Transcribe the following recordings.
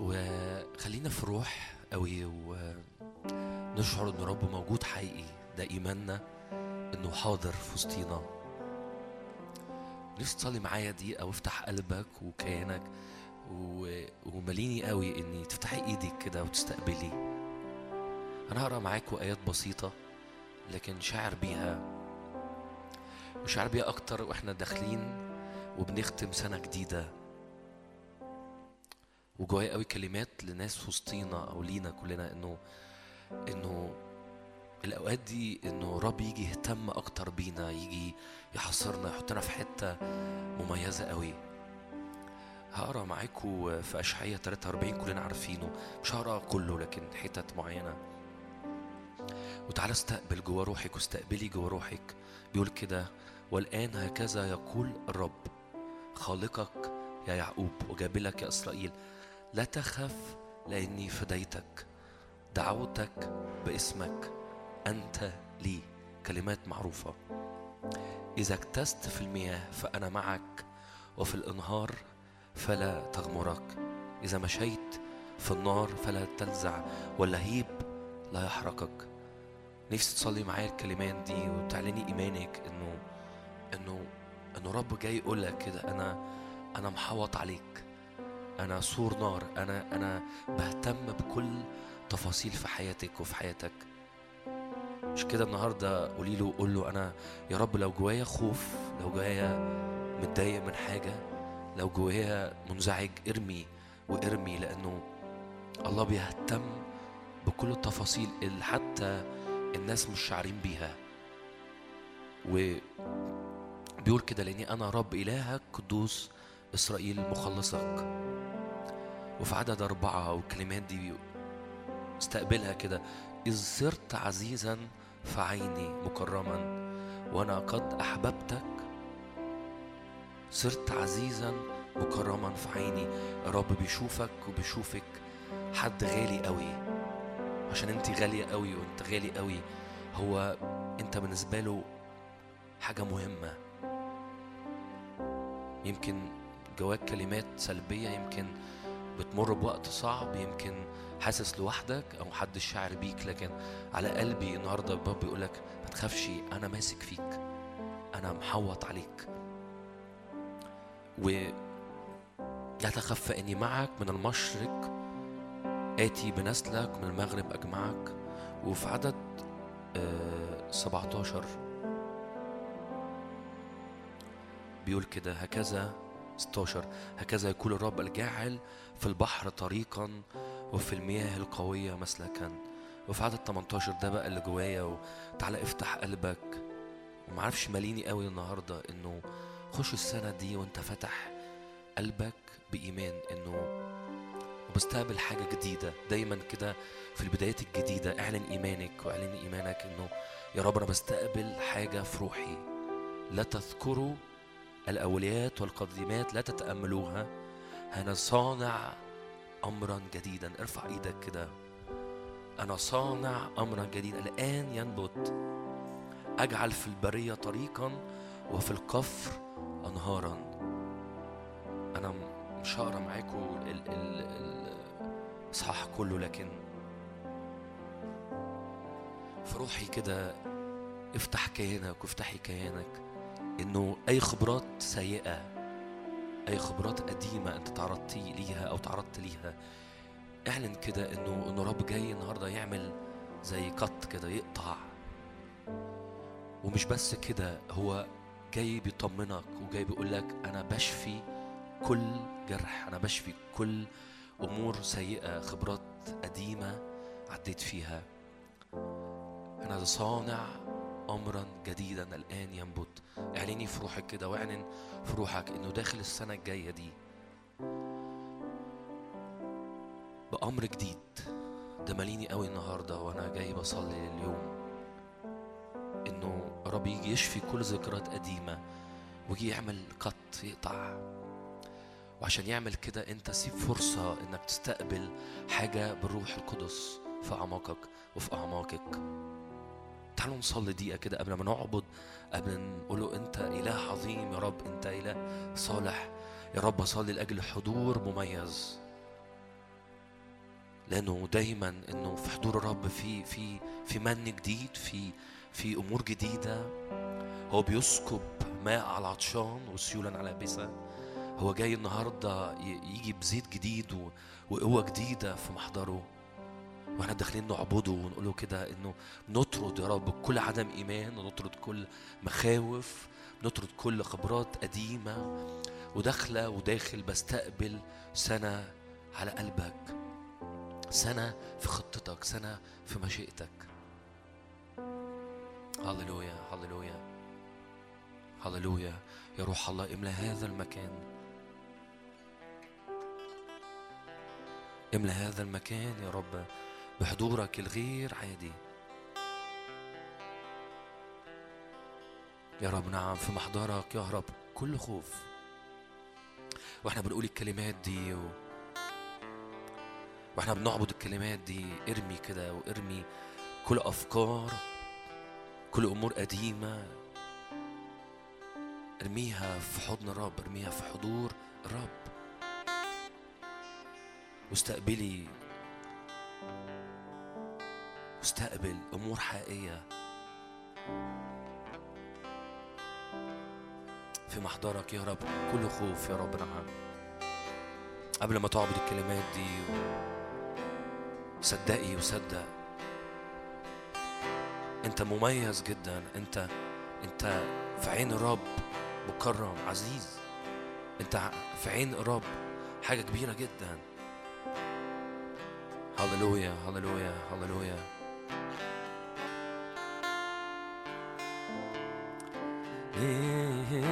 وخلينا في روح قوي ونشعر إن رب موجود حقيقي ده ايماننا إنه حاضر في وسطينا. نفسي تصلي معايا دي أو افتح قلبك وكيانك و- ومليني قوي إني تفتحي إيدك كده وتستقبلي. أنا هقرأ معاكم ايات بسيطة لكن شاعر بيها وشاعر بيها أكتر وإحنا داخلين وبنختم سنة جديدة. وجوايا قوي كلمات لناس وسطينا أو لينا كلنا إنه إنه الأوقات دي إنه رب يجي يهتم أكتر بينا يجي يحصرنا يحطنا في حتة مميزة قوي. هقرأ معاكم في اشعياء 43 كلنا عارفينه. مش هقرأ كله لكن حتت معينة. وتعالى استقبل جوا روحك واستقبلي جوا روحك. بيقول كده والآن هكذا يقول الرب خالقك يا يعقوب وجابلك يا إسرائيل. لا تخف لاني فديتك. دعوتك باسمك. أنت لي كلمات معروفة. إذا اكتست في المياه فأنا معك وفي الإنهار فلا تغمرك. إذا مشيت في النار فلا تلزع واللهيب لا يحرقك. نفسي تصلي معايا الكلمات دي وتعلني إيمانك إنه إنه إنه رب جاي يقول لك كده أنا أنا محوط عليك. أنا سور نار أنا أنا بهتم بكل تفاصيل في حياتك وفي حياتك. مش كده النهارده قولي له قول له أنا يا رب لو جوايا خوف لو جوايا متضايق من حاجة لو جوايا منزعج ارمي وارمي لأنه الله بيهتم بكل التفاصيل اللي حتى الناس مش شعرين بيها. وبيقول كده لأني أنا رب إلهك قدوس إسرائيل مخلصك وفي عدد أربعة والكلمات دي استقبلها كده إذ صرت عزيزا في عيني مكرما وأنا قد أحببتك. صرت عزيزا مكرما في عيني. الرب بيشوفك وبيشوفك حد غالي قوي عشان أنت غالية قوي وأنت غالي قوي هو أنت بالنسبة له حاجة مهمة. يمكن جواك كلمات سلبية يمكن بتمر بوقت صعب يمكن حاسس لوحدك أو حد شاعر بيك لكن على قلبي النهارده الباب بيقول لك ما تخافش أنا ماسك فيك أنا محوط عليك. و لا تخف فإني معك من المشرق آتي بنسلك من المغرب أجمعك. وفي عدد آه 17 بيقول كده هكذا 16 هكذا يقول الرب الجاعل في البحر طريقا وفي المياه القوية مسلكا. وفي عدد 18 ده بقى اللي جوايا وتعالى افتح قلبك. ومعرفش ماليني قوي النهاردة إنه خش السنة دي وانت فاتح قلبك بإيمان إنه وبستقبل حاجة جديدة. دايما كده في البدايات الجديدة اعلن إيمانك واعلن إيمانك إنه يا رب أنا بستقبل حاجة في روحي. لا تذكروا الأوليات والقديمات لا تتأملوها. أنا صانع أمرا جديدا. ارفع إيدك كده. أنا صانع أمرا جديدا. الآن ينبت. أجعل في البرية طريقا وفي القفر أنهارا. أنا مش هقرا معاكم. ال- ال- الإصحاح كله لكن في روحي كده افتح كيانك وافتحي كيانك. إنه أي خبرات سيئة أي خبرات قديمة أنت تعرضتي ليها أو تعرضت ليها اعلن كده إنه إنه رب جاي النهارده يعمل زي قط كده يقطع. ومش بس كده هو جاي بيطمنك وجاي بيقول لك أنا بشفي كل جرح أنا بشفي كل أمور سيئة خبرات قديمة عديت فيها. أنا صانع امرا جديدا الآن ينبت. اعلني في روحك كده واعلن في روحك إنه داخل السنة الجاية دي بأمر جديد. ده ماليني قوي النهارده وأنا جاي بصلي اليوم إنه رب يجي يشفي كل ذكريات قديمة ويجي يعمل قط يقطع. وعشان يعمل كده أنت سيب فرصة إنك تستقبل حاجة بالروح القدس في أعماقك وفي أعماقك. تعالوا نصلي دقيقة كده قبل ما نعبد قبل نقول له أنت إله عظيم يا رب أنت إله صالح. يا رب أصلي لأجل حضور مميز. لأنه دايما إنه في حضور الرب في في في من جديد في في أمور جديدة. هو بيسكب ماء على العطشان وسيولا على بسا هو جاي النهارده يجي بزيت جديد وقوة جديدة في محضره. وإحنا داخلين نعبده ونقول له كده إنه نطرد يا رب كل عدم إيمان ونطرد كل مخاوف نطرد كل خبرات قديمة وداخلة وداخل بستقبل سنة على قلبك سنة في خطتك سنة في مشيئتك. هللويا هللويا هللويا. يا روح الله املى هذا المكان. املى هذا المكان يا رب. بحضورك الغير عادي. يا رب نعم في محضرك يهرب كل خوف. وإحنا بنقول الكلمات دي و... وإحنا بنعبد الكلمات دي ارمي كده وارمي كل أفكار كل أمور قديمة. ارميها في حضن الرب ارميها في حضور الرب. واستقبلي واستقبل أمور حقيقية. في محضرك يا رب كل خوف يا رب نعم. قبل ما تعبد الكلمات دي صدقي وصدق. أنت مميز جدا. أنت أنت في عين الرب مكرم عزيز. أنت في عين الرب حاجة كبيرة جدا. هللويا هللويا هللويا في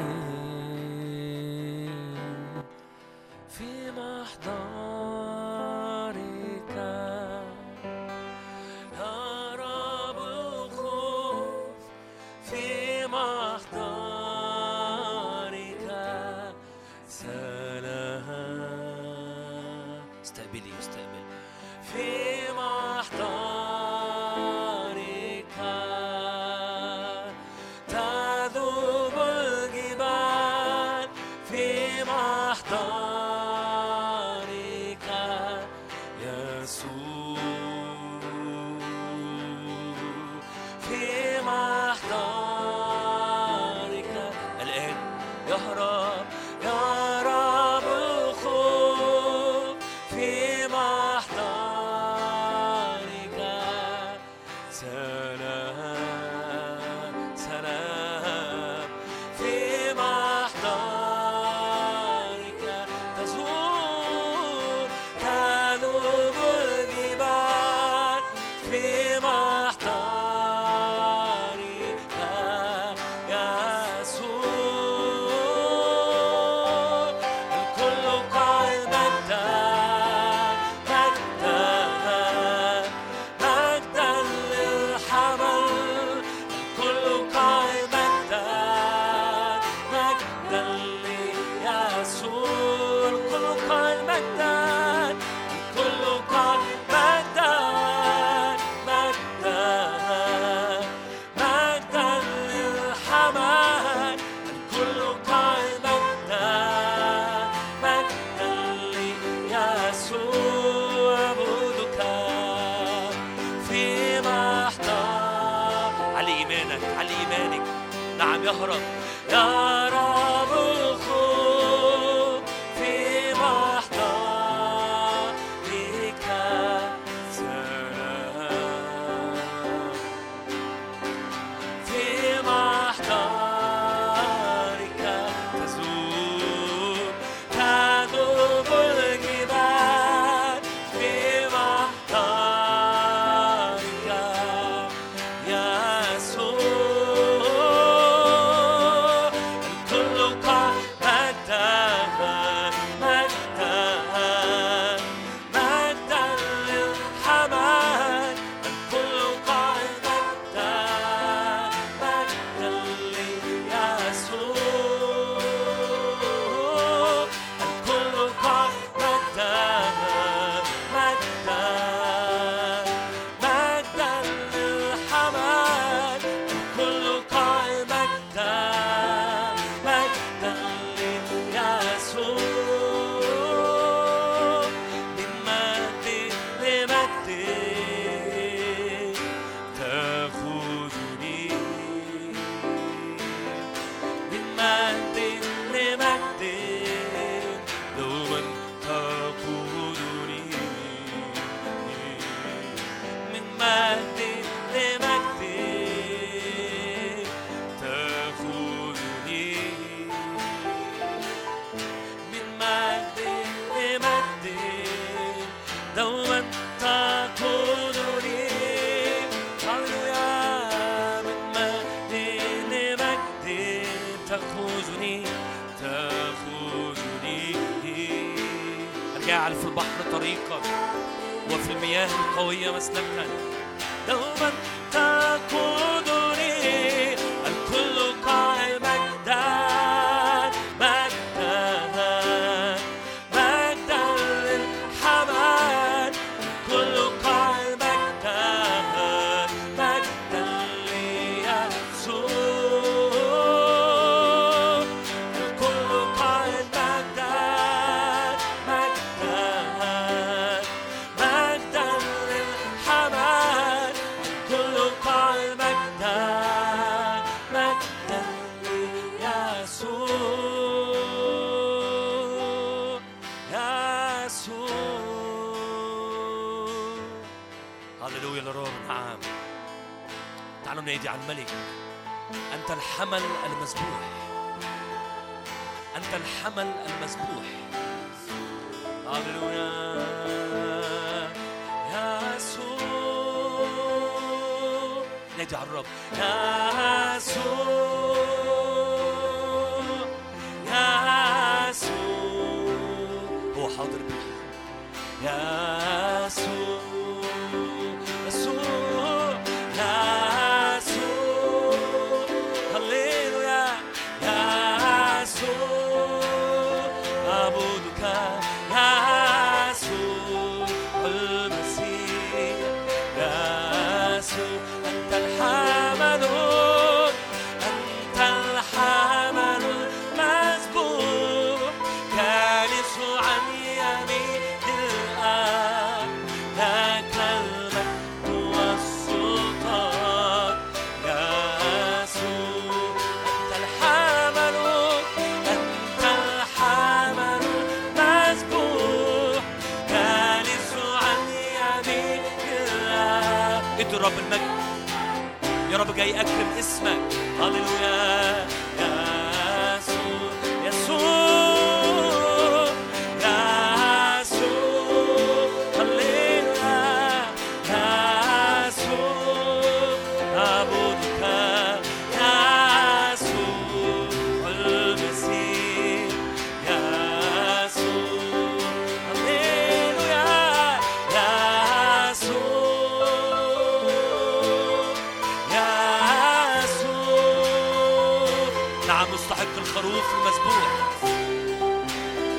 المعروف المسبوح.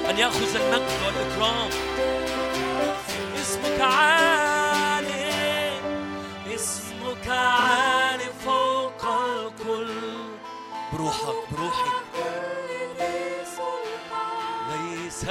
أن يأخذ المجد والإكرام. اسمك عالي. اسمك عالي فوق الكل. بروحك بروحي. ليس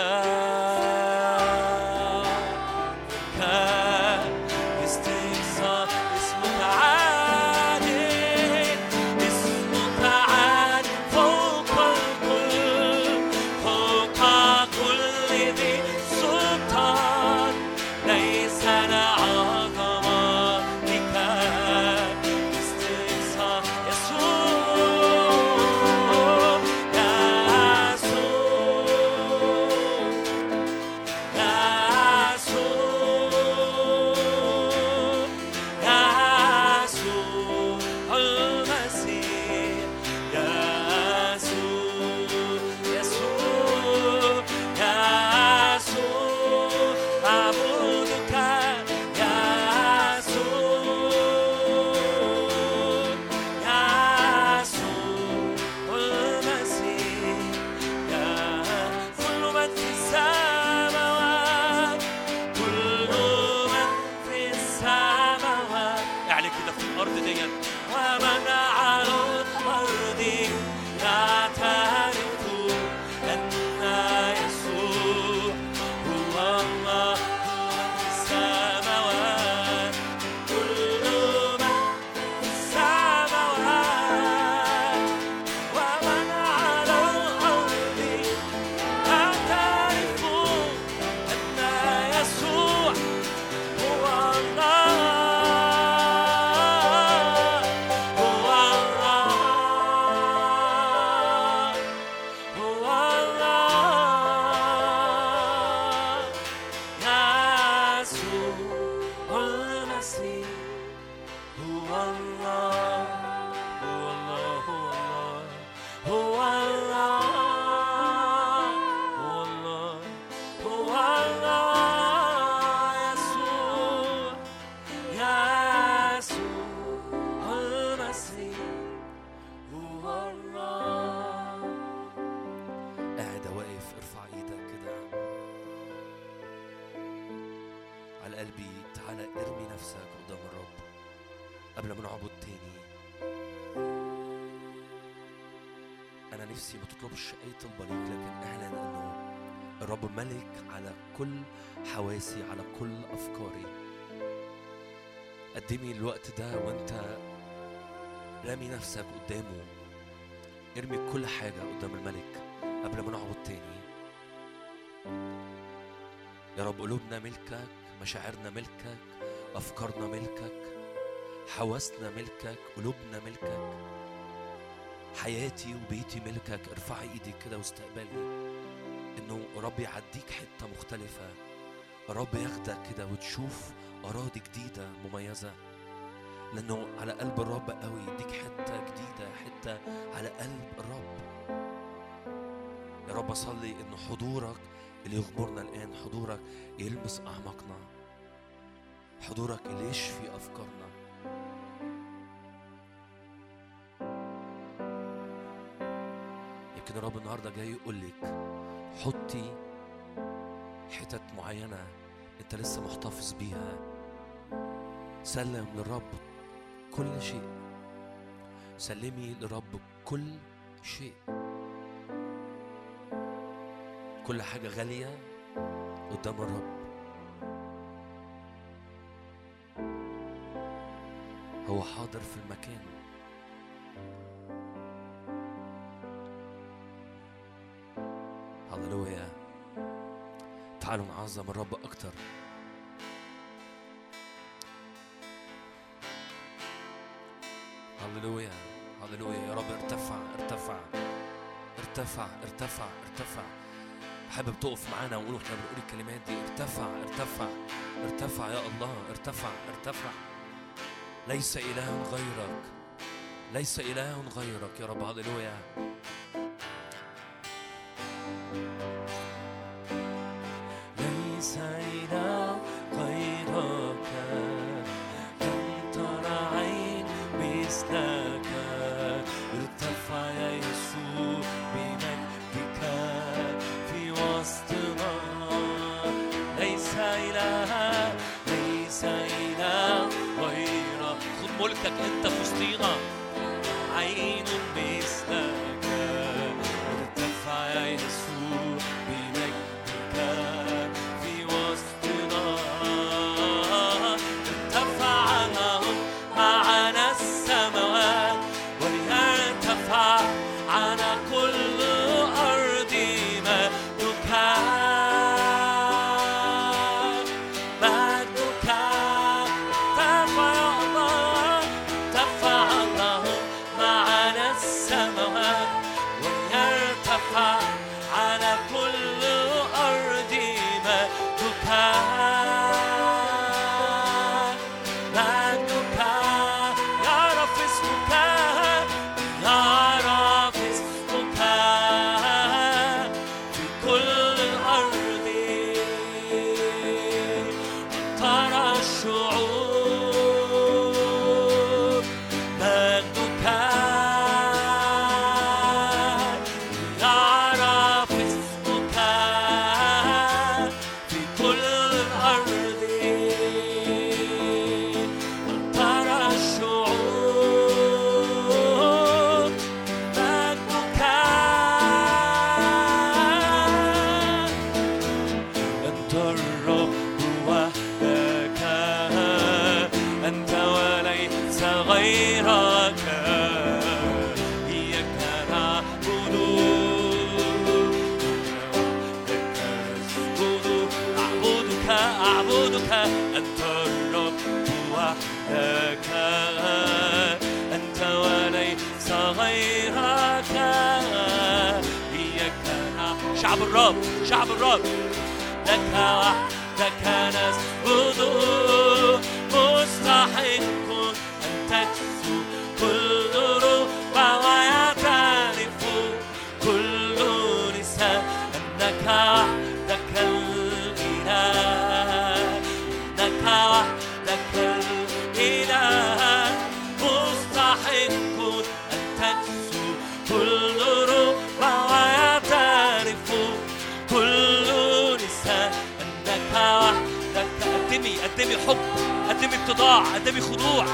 أفكارنا ملكك حواسنا ملكك قلوبنا ملكك. حياتي وبيتي ملكك ارفعي إيدك كده واستقبلي انه رب يعديك حتة مختلفة. رب ياخدك كده وتشوف أراضي جديدة مميزة. لأنه على قلب الرب قوي يديك حتة جديدة حتة على قلب الرب. يا رب اصلي إن حضورك اللي يغمرنا الآن حضورك يلمس أعماقنا. حضورك اللي يشفي أفكارنا؟ يمكن الرب النهارده جاي يقول لك حطي حتت معينة أنت لسه محتفظ بيها. سلم للرب كل شيء. سلمي للرب كل شيء. كل حاجة غالية قدام الرب. هو حاضر في المكان. هللويا. تعالوا نعظم الرب أكتر. هللويا. هللويا. يا رب ارتفع ارتفع. ارتفع ارتفع ارتفع. حابب تقف معانا ونقول إحنا بنقول الكلمات دي. ارتفع ارتفع ارتفع يا الله. ارتفع ارتفع. ليس إله غيرك. ليس إله غيرك يا رب. هللويا. أنت في وسطينا عين اتضاع قدمي خضوع.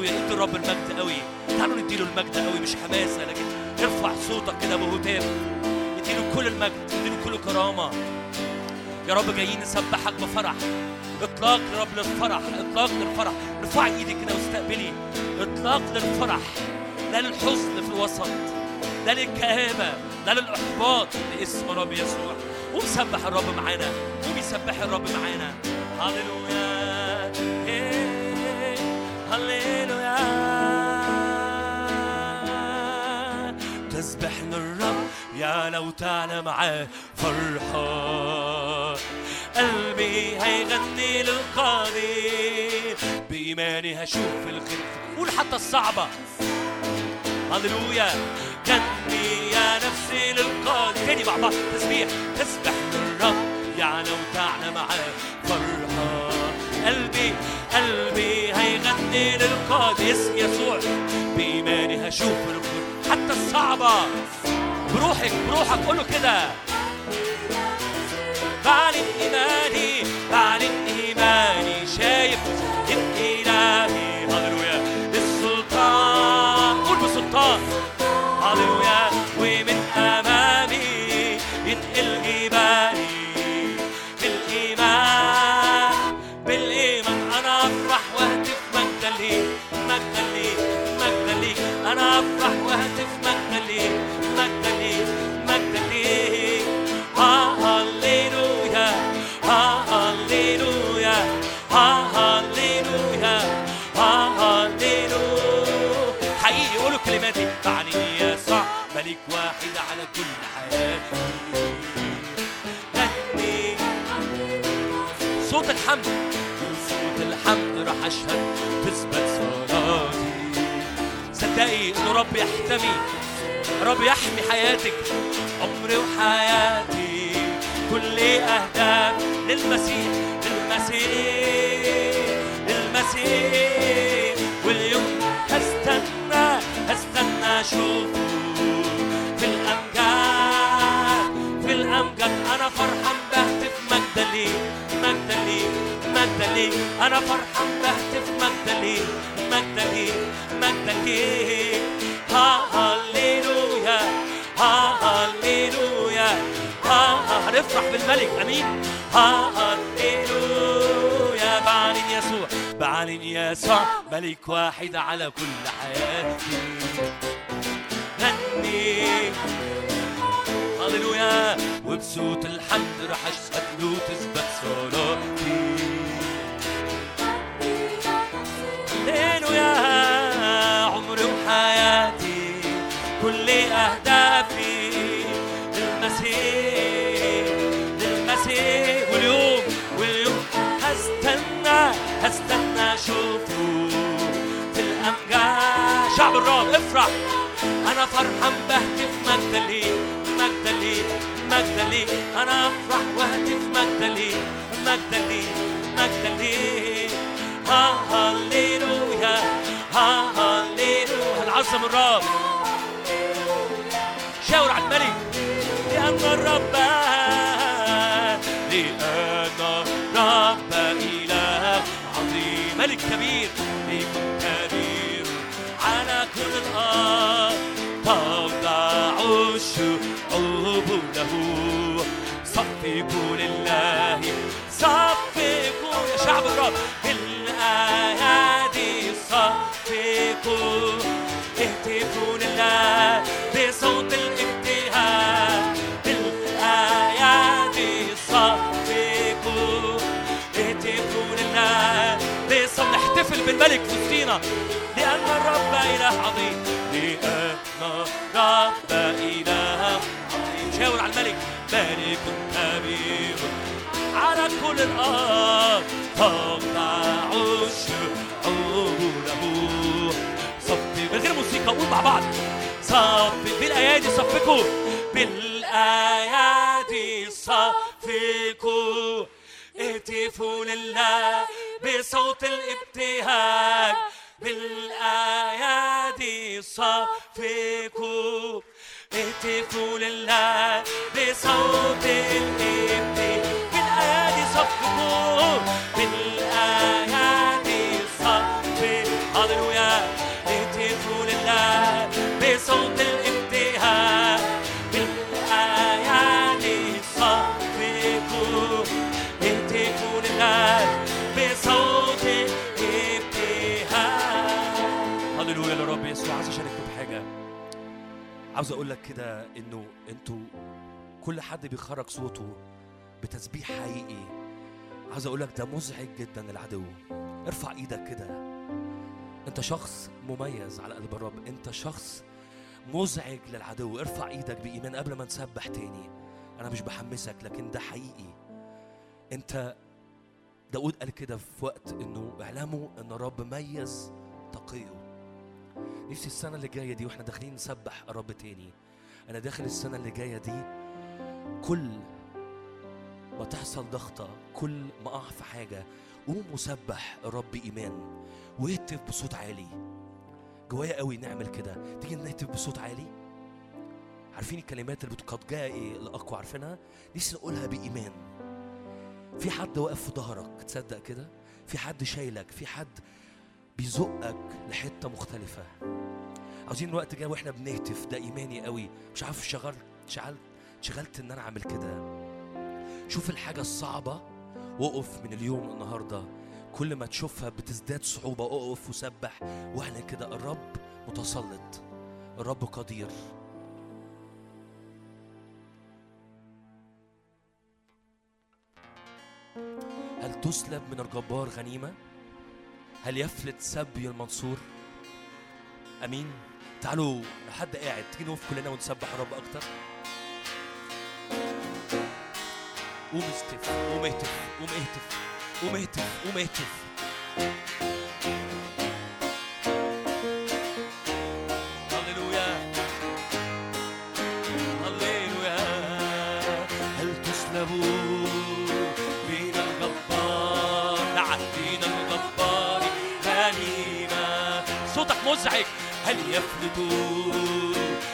هللويا ادي الرب المجد قوي. تعالوا نديله المجد قوي مش حماسة لكن ارفع صوتك كده بهتاف اديله كل المجد اديله كل كرامة. يا رب جايين نسبحك بفرح. إطلاق رب للفرح إطلاق للفرح. ارفعي إيدك كده واستقبلي. إطلاق للفرح لا للحزن في الوسط لا للكآبة لا للإحباط باسم رب يسوع. ومسبح الرب معانا وبيسبح الرب معانا. هللويا. هللويا تسبح للرب يا لو تعلى معاه فرحة. قلبي هيغني للقاضي بإيماني هشوف الخير قول حتى الصعبة. هللويا. غني يا نفسي للقاضي. تاني مع بعض. تسبيح. تسبح للرب يا لو تعلى معاه فرحة. قلبي قلبي للقاضي اسم يسوع. بإيماني هشوف الخير حتى الصعبة. بروحك بروحك قوله كده. بعلن إيماني بعلن إيماني شايف إلهي على كل حياتي غني صوت الحمد. صوت الحمد راح أشهد تثبت صلاتي. صدقي إن رب يحتمي. رب يحمي حياتك عمري وحياتي. كل اهداف للمسيح للمسيح للمسيح. واليوم هستنى هستنى الامجاد الامجاد أنا فرحان بهتف مجدا لي مجدا لي مجدا لي أنا فرحان بهتف مجدا لي مجدا لي مجدا ليك هاليلويا هاليلويا هنفرح بالملك أمين. هاليلويا بعلن يسوع بعلن يسوع. ملك واحد على كل حياتي. غني. هاليلويا وبصوت الحمد رح أشهد له تثبت صلاتي هاليلويا عمري وحياتي كل أهدافي للمسيح للمسيح. واليوم واليوم هستنى هستنى أشوفه في الامجاد شعب الرب افرح. أنا فرحان بهتف مجدا ليه مجدا ليه مجدا ليه أنا أفرح واهتف مجدا ليه مجدا ليه مجدا ليه ها هاليلويا ها هاليلويا العظم الرب. شاور على الملك. لأن الرب لأن الرب إله عظيم. ملك كبير ليكن كبير. على كل الأرض تضع الشعوب له صفقوا لله صفقوا يا شعب الرب. بالأيادي صفقوا اهتفوا لله بصوت الابتهاج بالأيادي صفقوا اهتفوا لله بصوت. نحتفل بالملك في وسطينا لأن الرب إله عظيم. لأن الرب إله عظيم. شاور على الملك. ملك كبير على كل الأرض. تخضع الشعوب صفي من غير موسيقى قول مع بعض. صفي بالأيادي صفقوا بالأيادي صفقوا اهتفوا لله بصوت الابتهاج بالأيادي صفقوا اهتفوا لله بصوت الابتهاج بالأيادي صفقوا بالأيادي صفقوا هللويا اهتفوا لله بصوت الابتهاج عاوز أقول لك كده إنه أنتوا كل حد بيخرج صوته بتسبيح حقيقي. عاوز أقول لك ده مزعج جدا للعدو ارفع إيدك كده. أنت شخص مميز على قلب الرب. أنت شخص مزعج للعدو. ارفع إيدك بإيمان قبل ما نسبح تاني. أنا مش بحمسك لكن ده حقيقي. أنت داود قال كده في وقت إنه اعلموا إن الرب ميز تقيه. نفسي السنة اللي جاية دي وإحنا داخلين نسبح الرب تاني. أنا داخل السنة اللي جاية دي كل ما تحصل ضغطة كل ما أقع في حاجة قوم وسبح الرب إيمان. واهتف بصوت عالي. جوايا قوي نعمل كده. تيجي نهتف بصوت عالي؟ عارفين الكلمات اللي قد جاء إيه؟ الأقوى عارفينها؟ نفسي نقولها بإيمان. في حد واقف في ظهرك تصدق كده؟ في حد شايلك؟ في حد بيزقك لحتة مختلفة. عاوزين الوقت جاي وإحنا بنهتف ده إيماني قوي. مش عارف شغلت شغلت شغلت إن أنا أعمل كده. شوف الحاجة الصعبة وقف من اليوم النهارده. كل ما تشوفها بتزداد صعوبة اقف وسبح. واعلن كده الرب متسلط. الرب قدير. هل تسلب من الجبار غنيمة؟ هل يفلت سبي المنصور؟ أمين. تعالوا حد قاعد؟ تيجي نقف كلنا ونسبح الرب أكتر. قوم استف قوم اهتف قوم اهتف قوم اهتف قوم اهتف. مزعج هل يفلت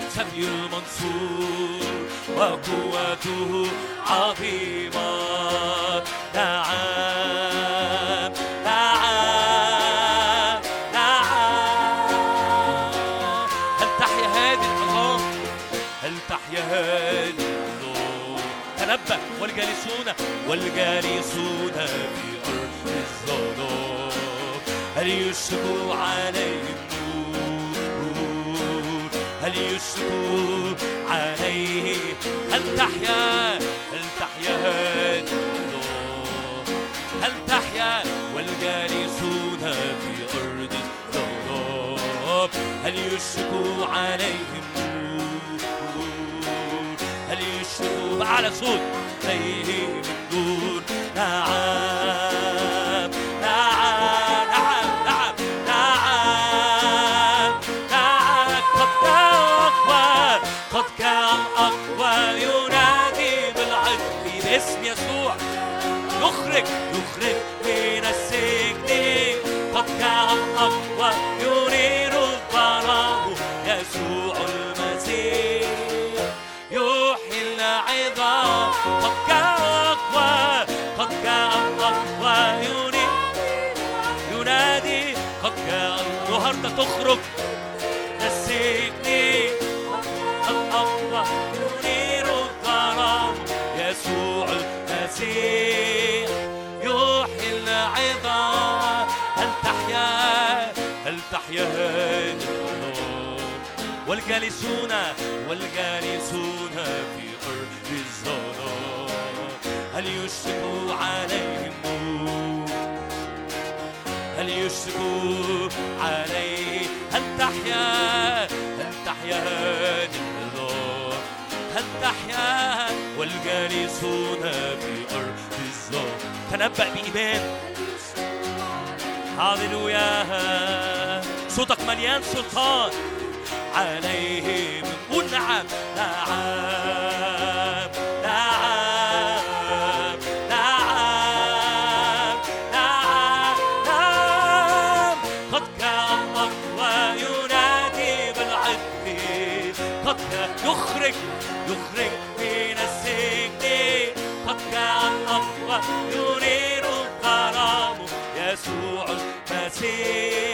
سمي المنصور وقوته عظيمة؟ نعم نعم نعم. هل تحيا هذه العظام؟ هل تحيا هذه العظام تنبأ والجالسون والجالسون في أرض الظلام هل يشكو عليهم يشرق عليه. هل تحيا هل تحيا هل تحيا والجالسون في أرض الظلام هل يشرق عليهم؟ هل يشرب على صوت عليه من دون نعم باسم يسوع. يخرج يخرج من السجن. قد كان أقوى ينير الظلام. يسوع المسيح. يحيي العظام قد كان أقوى قد كان أقوى ينادي قد كان النهارده تخرج. المسيح يحيي العظام هل تحيا هل تحيا والجالسون والجالسون في أرض الظلام هل يشرق عليهم؟ هل يشرق عليه؟ هل تحيا هل تحيا هذه هل تحيا والجالسون في أرض الظلام تنبأ بإيمان هاليلويا صوتك مليان سلطان. عليهم قول نعم نعم المسيح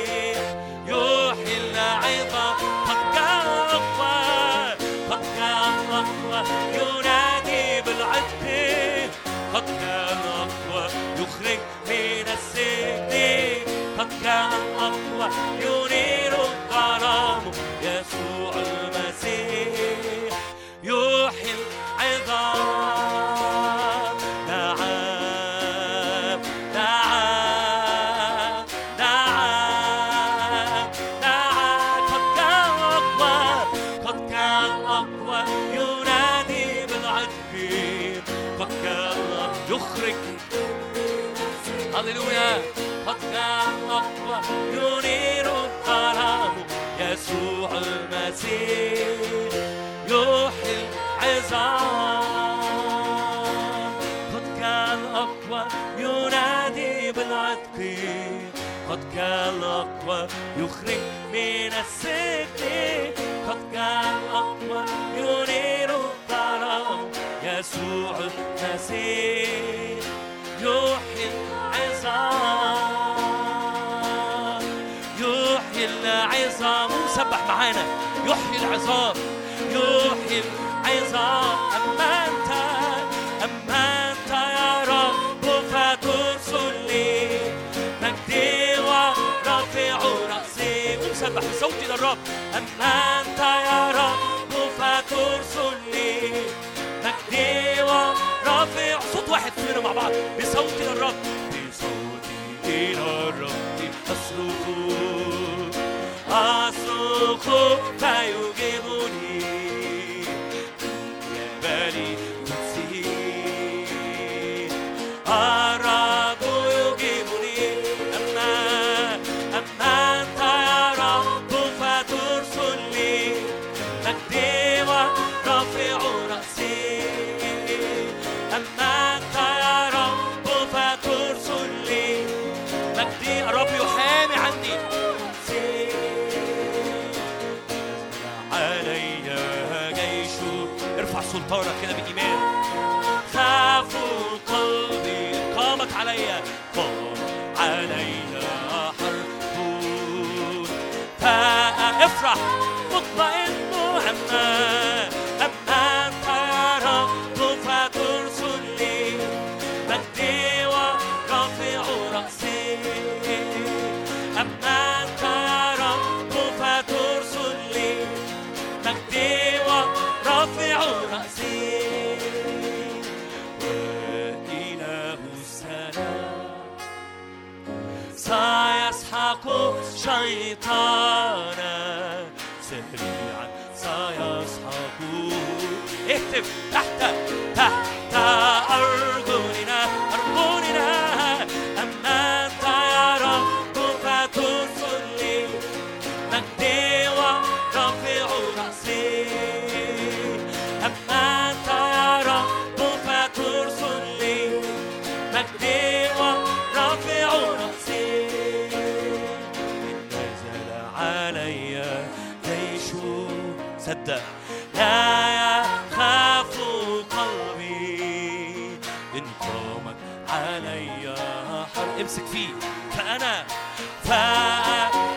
قد كان أقوى ينادي بالعتق قد كان أقوى يخرج من السجن قد كان أقوى ينير الظلام يسوع المسيح يحيي العظام. يحيي العظام سبح معانا. يحيي العظام. يحيي أما أنت أما أنت يا رب رأسي. بصوتي للرب أما أنت يا رب فترسل مجدي ورافع. صوت واحد كلنا مع بعض. بصوتي للرب بصوتي إلى الرب. أصرخ أصرخ فيجيبني. كده بإيمان خاف قلبي قامت علي. قام علي حرب فافرح مطمئن أما شيطان سريعا سيسحبه اهتف تحت تحت أرجلك تصدق لا يخاف قلبي إن قامت علي حر. امسك فيه. فأنا فأنا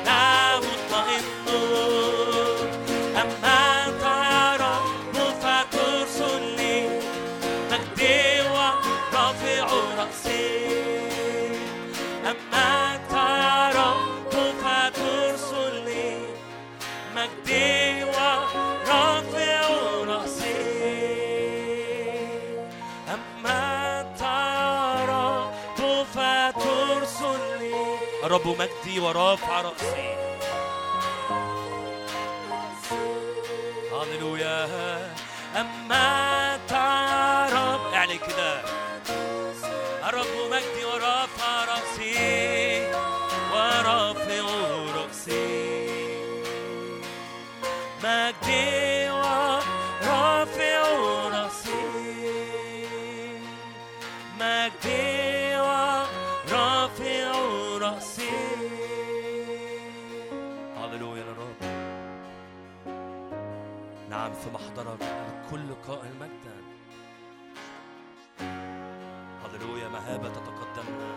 الرب مجدي ورافع رأسي. هللويا. أما تعرف اعلن يعني كده. المهابة تتقدمنا.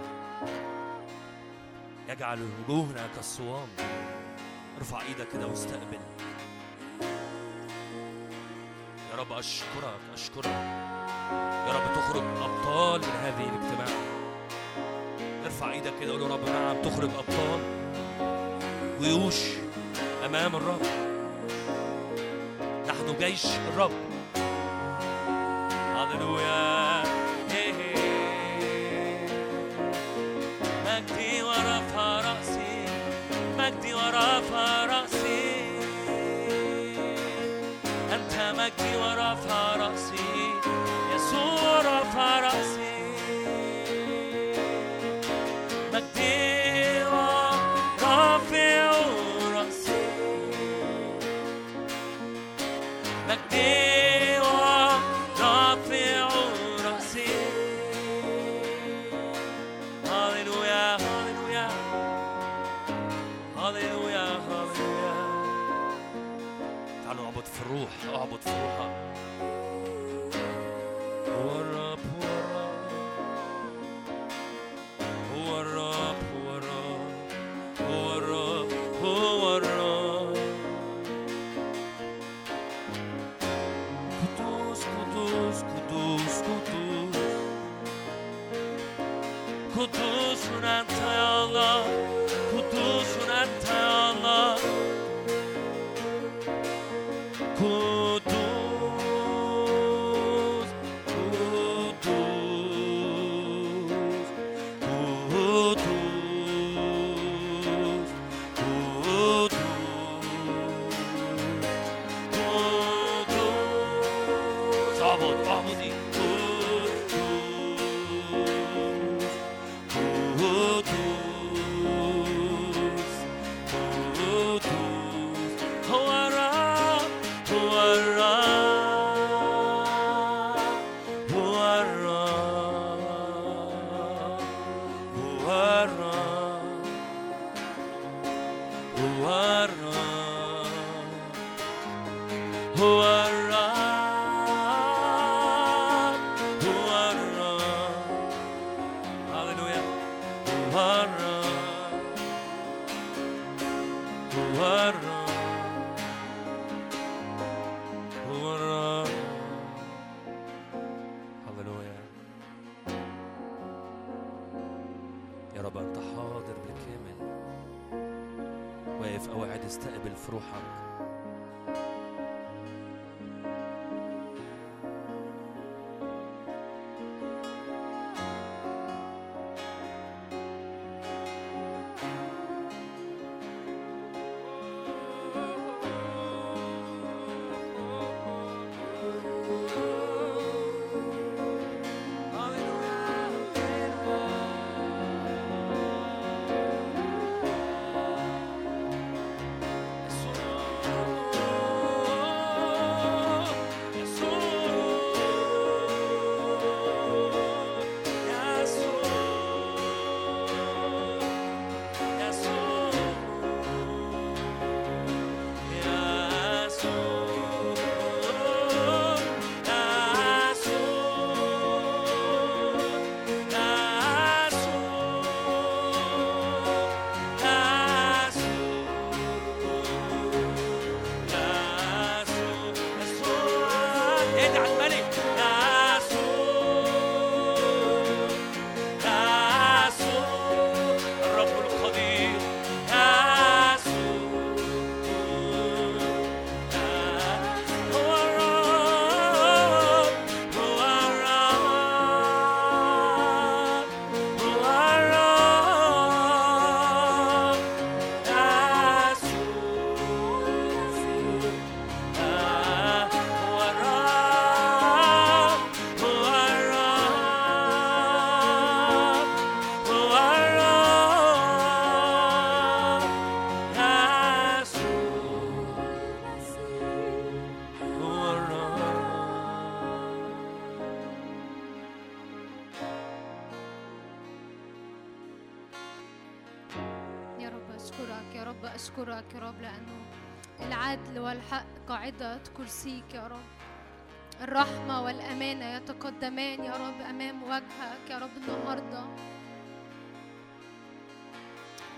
يجعل وجوهنا كالصوام. ارفع إيدك كده واستقبل يا رب أشكرك أشكرك. يا رب تخرج أبطال من هذه الاجتماع. ارفع إيدك كده قول يا رب نعم تخرج أبطال. جيوش أمام الرب. نحن جيش الرب. هللويا. مجدي ورفع رأسي أنت مجدي ورفع رأسي يسوع رفع رأسي Vamos, vamos, قاعدة كرسيك يا رب. الرحمة والأمانة يتقدمان يا رب أمام وجهك يا رب النهاردة.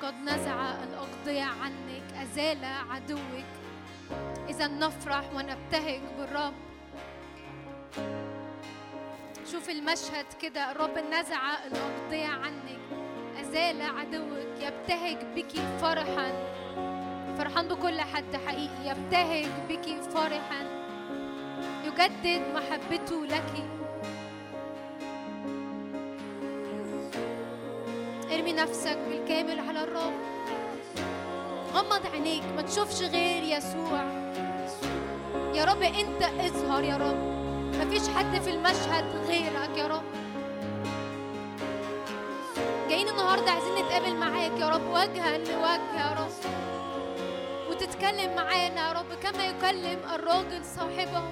قد نزع الأقضية عنك أزال عدوك. إذا نفرح ونبتهج بالرب. شوف المشهد كده الرب نزع الأقضية عنك أزال عدوك. يبتهج بك فرحا. فرحان بكل حد حقيقي يبتهج بك فرحا. يجدد محبته لك. ارمي نفسك بالكامل على الرب. غمض عينيك ما تشوفش غير يسوع. يا رب انت اظهر يا رب. مفيش حد في المشهد غيرك يا رب. جايين النهارده عايزين نتقابل معاك يا رب وجها لوجه يا رب. وتتكلم معانا يا رب كما يكلم الراجل صاحبه.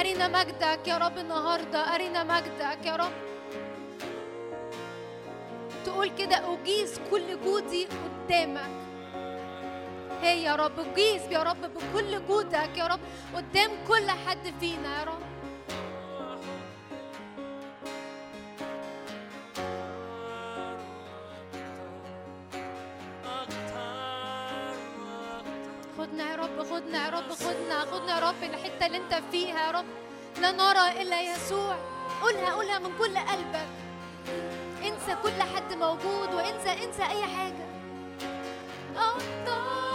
أرنا مجدك يا رب النهارده أرنا مجدك يا رب. تقول كده أجيز كل جودي قدامك. هي يا رب أجيز يا رب بكل جودك يا رب قدام كل حد فينا يا رب. رب خدنا خدنا يا رب الحتة اللي انت فيها يا رب. لا نرى إلا يسوع. قولها قولها من كل قلبك. انسى كل حد موجود وانسى انسى أي حاجة. أكتر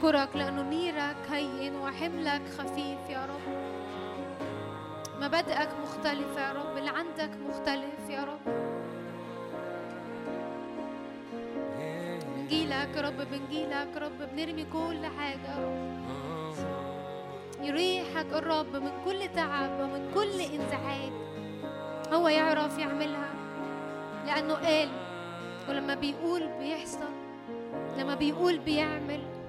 أشكرك لأنه نيرك هين وحملك خفيف يا رب. مبادئك مختلفة يا رب اللي عندك مختلف يا رب. بنجيلك يا رب بنجيلك يا رب بنرمي كل حاجة يا رب. يريحك الرب من كل تعب ومن كل انزعاج. هو يعرف يعملها لأنه قال ولما بيقول بيحصل لما بيقول بيعمل.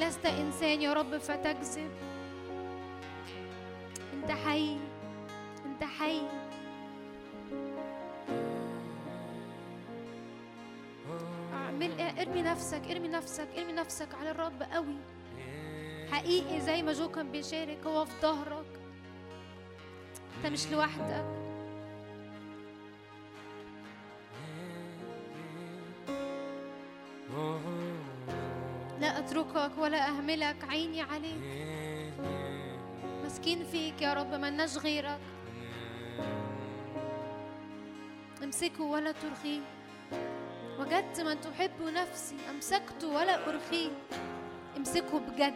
لست إنسان يا رب فتكذب أنت حي أنت حي. أعمل ارمي نفسك ارمي نفسك ارمي نفسك على الرب قوي. حقيقي زي ما جو كان بيشارك هو في ظهرك. أنت مش لوحدك. لا أتركك ولا أهملك عيني عليك. مسكين فيك يا رب ملناش غيرك. أمسكه ولا ترخيه. وجدت من تحب نفسي أمسكته ولا أرخيه. أمسكه بجد.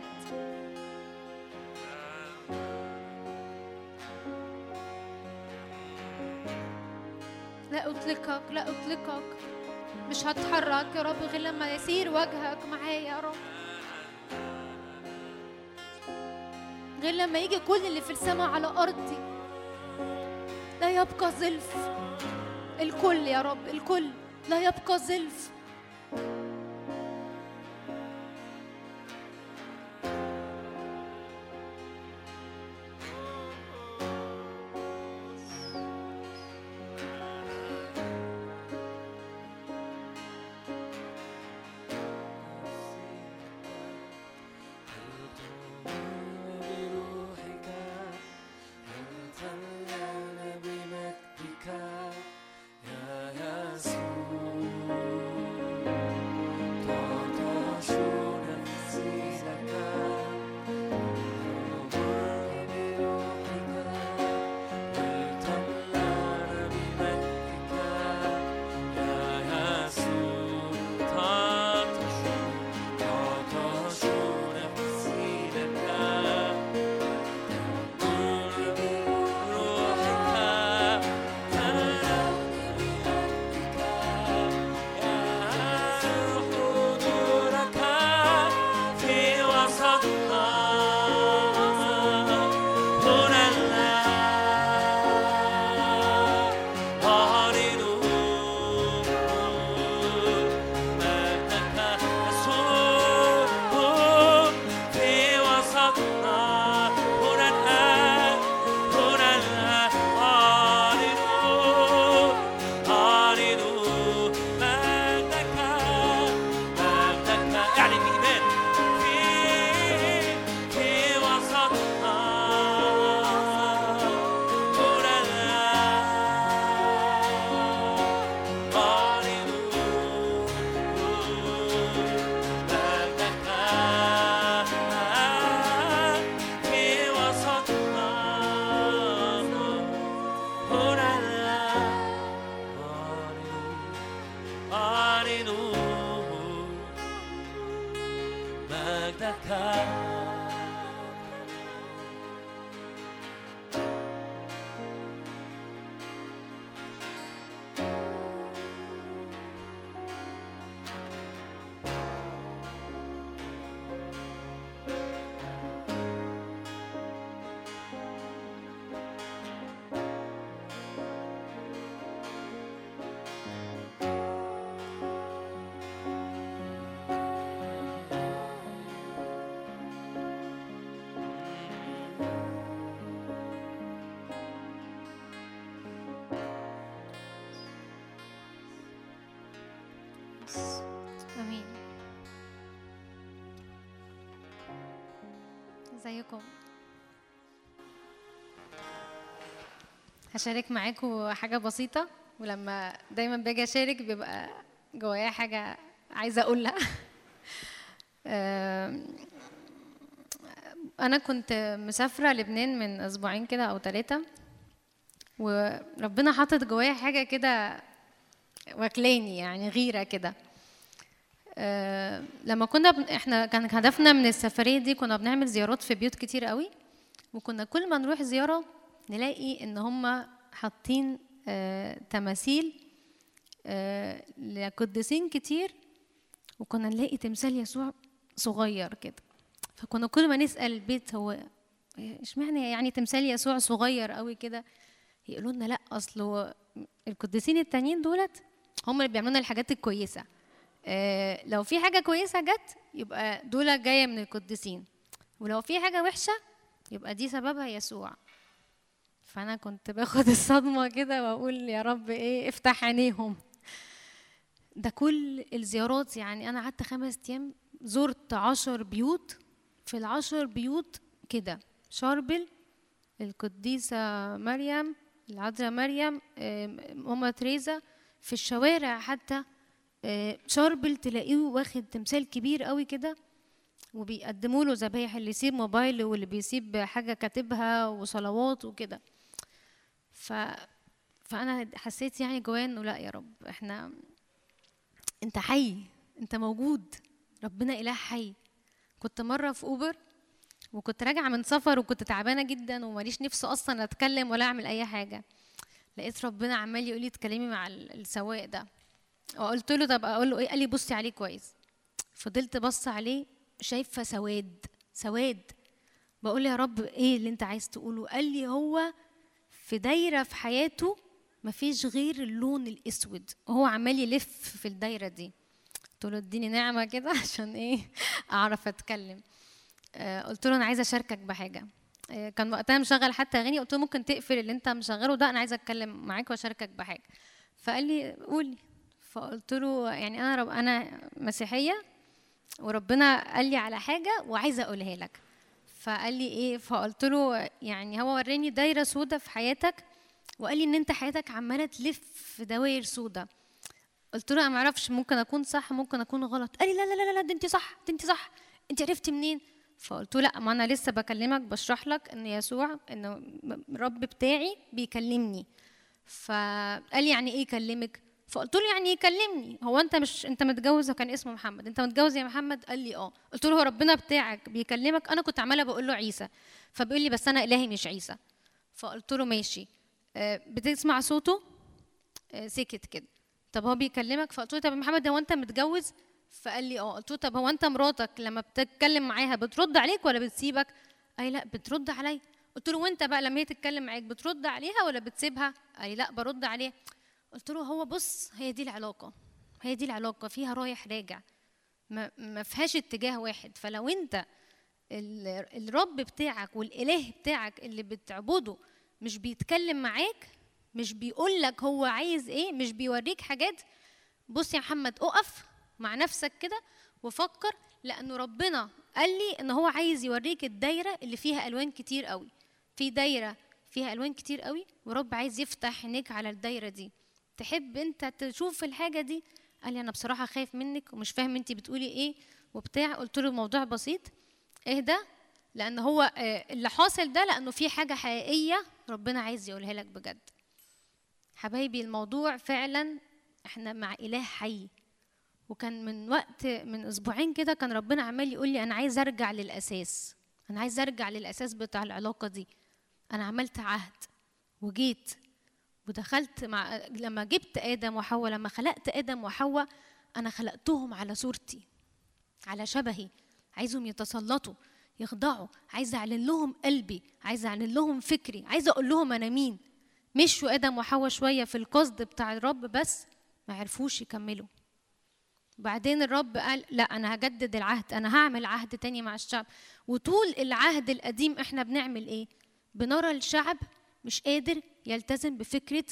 لا أطلقك لا أطلقك. مش هتحرك يا رب غير لما يسير وجهك معايا يا رب. غير لما يجي كل اللي في السماء على أرضي. لا يبقى زلف. الكل يا رب الكل. لا يبقى زلف. هشارك معاكم حاجة بسيطة ولما دايما باجي أشارك بيبقى جوايا حاجة عايزة أقولها. آم، أنا كنت مسافرة لبنان من أسبوعين كده أو ثلاثة وربنا حاطط جوايا حاجة كده واكلاني يعني غيرة كده. لما كنا بن... إحنا كان هدفنا من السفرية دي كنا بنعمل زيارات في بيوت كتير قوي وكنا كل ما نروح زيارة نلاقي إن هم حاطين آه تماثيل آه لقديسين كتير وكنا نلاقي تمثال يسوع صغير كده. فكنا كل ما نسأل البيت هو اشمعنى يعني تمثال يسوع صغير قوي كده؟ يقولوا لنا لا اصله القديسين التانيين دولت هم اللي بيعملوا الحاجات الكويسة. آه لو في حاجة كويسة جت يبقى دول جاية من القديسين. ولو في حاجة وحشة يبقى دي سببها يسوع. فانا كنت باخد الصدمة كده واقول يا رب إيه افتح عينيهم. ده كل الزيارات يعني أنا قعدت خمس أيام زرت عشر بيوت. في العشر بيوت كده شاربل القديسة مريم العذراء مريم ماما تريزا. في الشوارع حتى آه، شاربل تلاقيه واخد تمثال كبير قوي كده وبيقدموا له ذبايح اللي يسيب موبايل واللي بيسيب حاجة كاتبها وصلوات وكده. ف فأنا حسيت يعني جوايا إنه لأ يا رب إحنا أنت حي أنت موجود ربنا إله حي. كنت مرة في أوبر وكنت راجعة من سفر وكنت تعبانة جدا وماليش نفس أصلا أتكلم ولا أعمل أي حاجة. لقيت ربنا عمال يقول لي اتكلمي مع ال- السواق ده. وقلت له طب أقول له إيه؟ قال لي بصي عليه كويس. فضلت بص عليه شايفة سواد سواد. بقول يا رب إيه اللي أنت عايز تقوله؟ قال لي هو في دايرة في حياته مفيش غير اللون الأسود. وهو عمال يلف في الدايرة دي. قلت له اديني نعمة كده عشان إيه؟ أعرف أتكلم. آه، قلت له أنا عايزة أشاركك بحاجة. آه، كان وقتها مشغل حتى أغاني قلت له ممكن تقفل اللي أنت مشغله ده أنا عايزة أتكلم معاك وأشاركك بحاجة. فقال لي قولي. فقلت له يعني أنا رب أنا مسيحية وربنا قال لي على حاجة وعايزة أقولها لك. فقال لي إيه فقلت له يعني هو وراني دايرة سودة في حياتك؟ وقال لي إن أنت حياتك عمالة تلف في دوائر سودة. قلت له أنا ما أعرفش ممكن أكون صح ممكن أكون غلط. قال لي لا لا لا لا ده أنت صح ده أنت صح. أنت عرفتي منين؟ فقلت له لا ما أنا لسه بكلمك بشرح لك إن يسوع إن الرب بتاعي بيكلمني. فقال لي يعني إيه يكلمك؟ فقلت له يعني يكلمني هو أنت مش أنت متجوز كان اسمه محمد. أنت متجوز يا محمد؟ قال لي آه. قلت له هو ربنا بتاعك بيكلمك؟ أنا كنت عمالة بقول له عيسى. فبيقول لي بس أنا إلهي مش عيسى. فقلت له ماشي. آه، بتسمع صوته؟ آه، سكت كده. طب هو بيكلمك؟ فقلت له طب يا محمد هو أنت متجوز؟ فقال لي آه. قلت له طب هو أنت مراتك لما بتتكلم معاها بترد عليك ولا بتسيبك؟ قال لا بترد عليا. قلت له وأنت بقى لما هي تتكلم معاك بترد عليها ولا بتسيبها؟ قال لي لا برد عليها. قلت له هو بص هي دي العلاقة هي دي العلاقة فيها رايح راجع. ما, فيهاش اتجاه واحد. فلو انت ال- الرب بتاعك والإله بتاعك اللي بتعبده مش بيتكلم معاك مش بيقول لك هو عايز إيه مش بيوريك حاجات بص يا محمد اقف مع نفسك كده وفكر. لأنه ربنا قال لي إن هو عايز يوريك الدايرة اللي فيها ألوان كتير قوي. في دايرة فيها ألوان كتير قوي ورب عايز يفتح عينيك على الدايرة دي. تحب انت تشوف الحاجة دي؟ قال لي أنا بصراحة خايف منك ومش فاهم انت بتقولي إيه وبتاع. قلت له الموضوع بسيط. اهدى لأن هو آه، اللي حاصل ده لأنه في حاجة حقيقية ربنا عايز يقولها لك بجد. حبايبي الموضوع فعلا إحنا مع إله حي. وكان من وقت من أسبوعين كده كان ربنا عمال يقول لي أنا عايز أرجع للأساس. أنا عايز أرجع للأساس بتاع العلاقة دي. أنا عملت عهد وجيت ودخلت مع لما جبت آدم وحواء لما خلقت آدم وحواء أنا خلقتهم على صورتي على شبهي. عايزهم يتسلطوا يخضعوا. عايزه أعلن لهم قلبي عايزه أعلن لهم فكري عايزه أقول لهم أنا مين. مشوا آدم وحواء شوية في القصد بتاع الرب بس ما عرفوش يكملوا. بعدين الرب قال لا أنا هجدد العهد أنا هعمل عهد تاني مع الشعب. وطول العهد القديم إحنا بنعمل إيه؟ بنرى الشعب مش قادر يلتزم بفكرة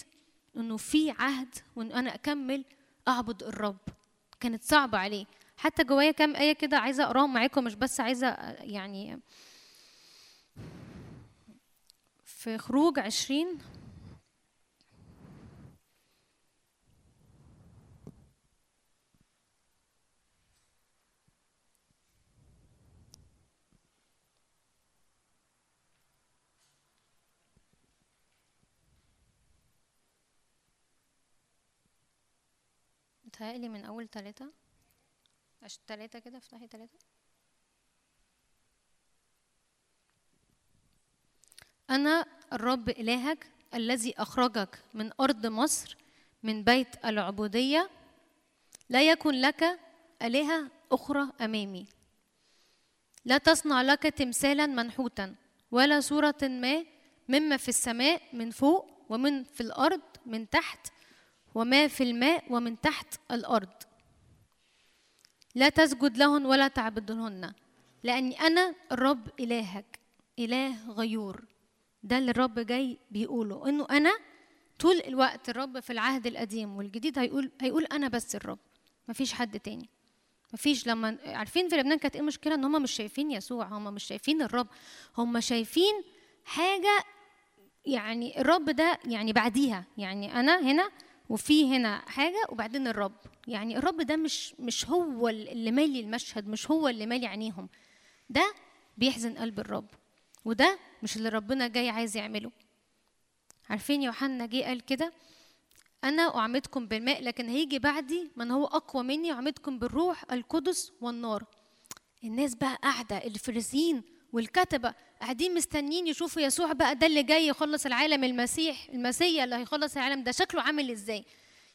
إنه في عهد وان أنا أكمل أعبد الرب. كانت صعبة عليه. حتى جوايا كام آية كده عايزة أقراهم معاكم مش بس عايزة يعني في خروج عشرين متهيألي من أول تلاتة. عش تلاتة كده افتحي تلاتة. أنا الرب إلهك الذي أخرجك من أرض مصر من بيت العبودية لا يكن لك آلهة أخرى أمامي. لا تصنع لك تمثالا منحوتا ولا صورة ما مما في السماء من فوق ومن في الأرض من تحت وما في الماء ومن تحت الأرض. لا تسجد لهن ولا تعبدهن لأني أنا الرب إلهك إله غيور. ده اللي الرب جاي بيقوله إنه أنا طول الوقت الرب في العهد القديم والجديد هيقول هيقول أنا بس الرب مفيش حد تاني. مفيش لما عارفين في لبنان كانت إيه المشكلة؟ إن هم مش شايفين يسوع هم مش شايفين الرب هم شايفين حاجة يعني الرب ده يعني بعديها يعني أنا هنا وفي هنا حاجة وبعدين الرب. يعني الرب ده مش مش هو اللي مالي المشهد مش هو اللي مالي عينيهم. ده بيحزن قلب الرب وده مش اللي ربنا جاي عايز يعمله. عارفين يوحنا جه قال كده؟ أنا أعمدكم بالماء لكن هيجي بعدي من هو أقوى مني أعمدكم بالروح القدس والنار. الناس بقى قاعدة الفريسيين والكتبة قاعدين مستنيين يشوفوا يسوع بقى ده اللي جاي يخلص العالم المسيح المسيا اللي هيخلص العالم ده. شكله عامل إزاي؟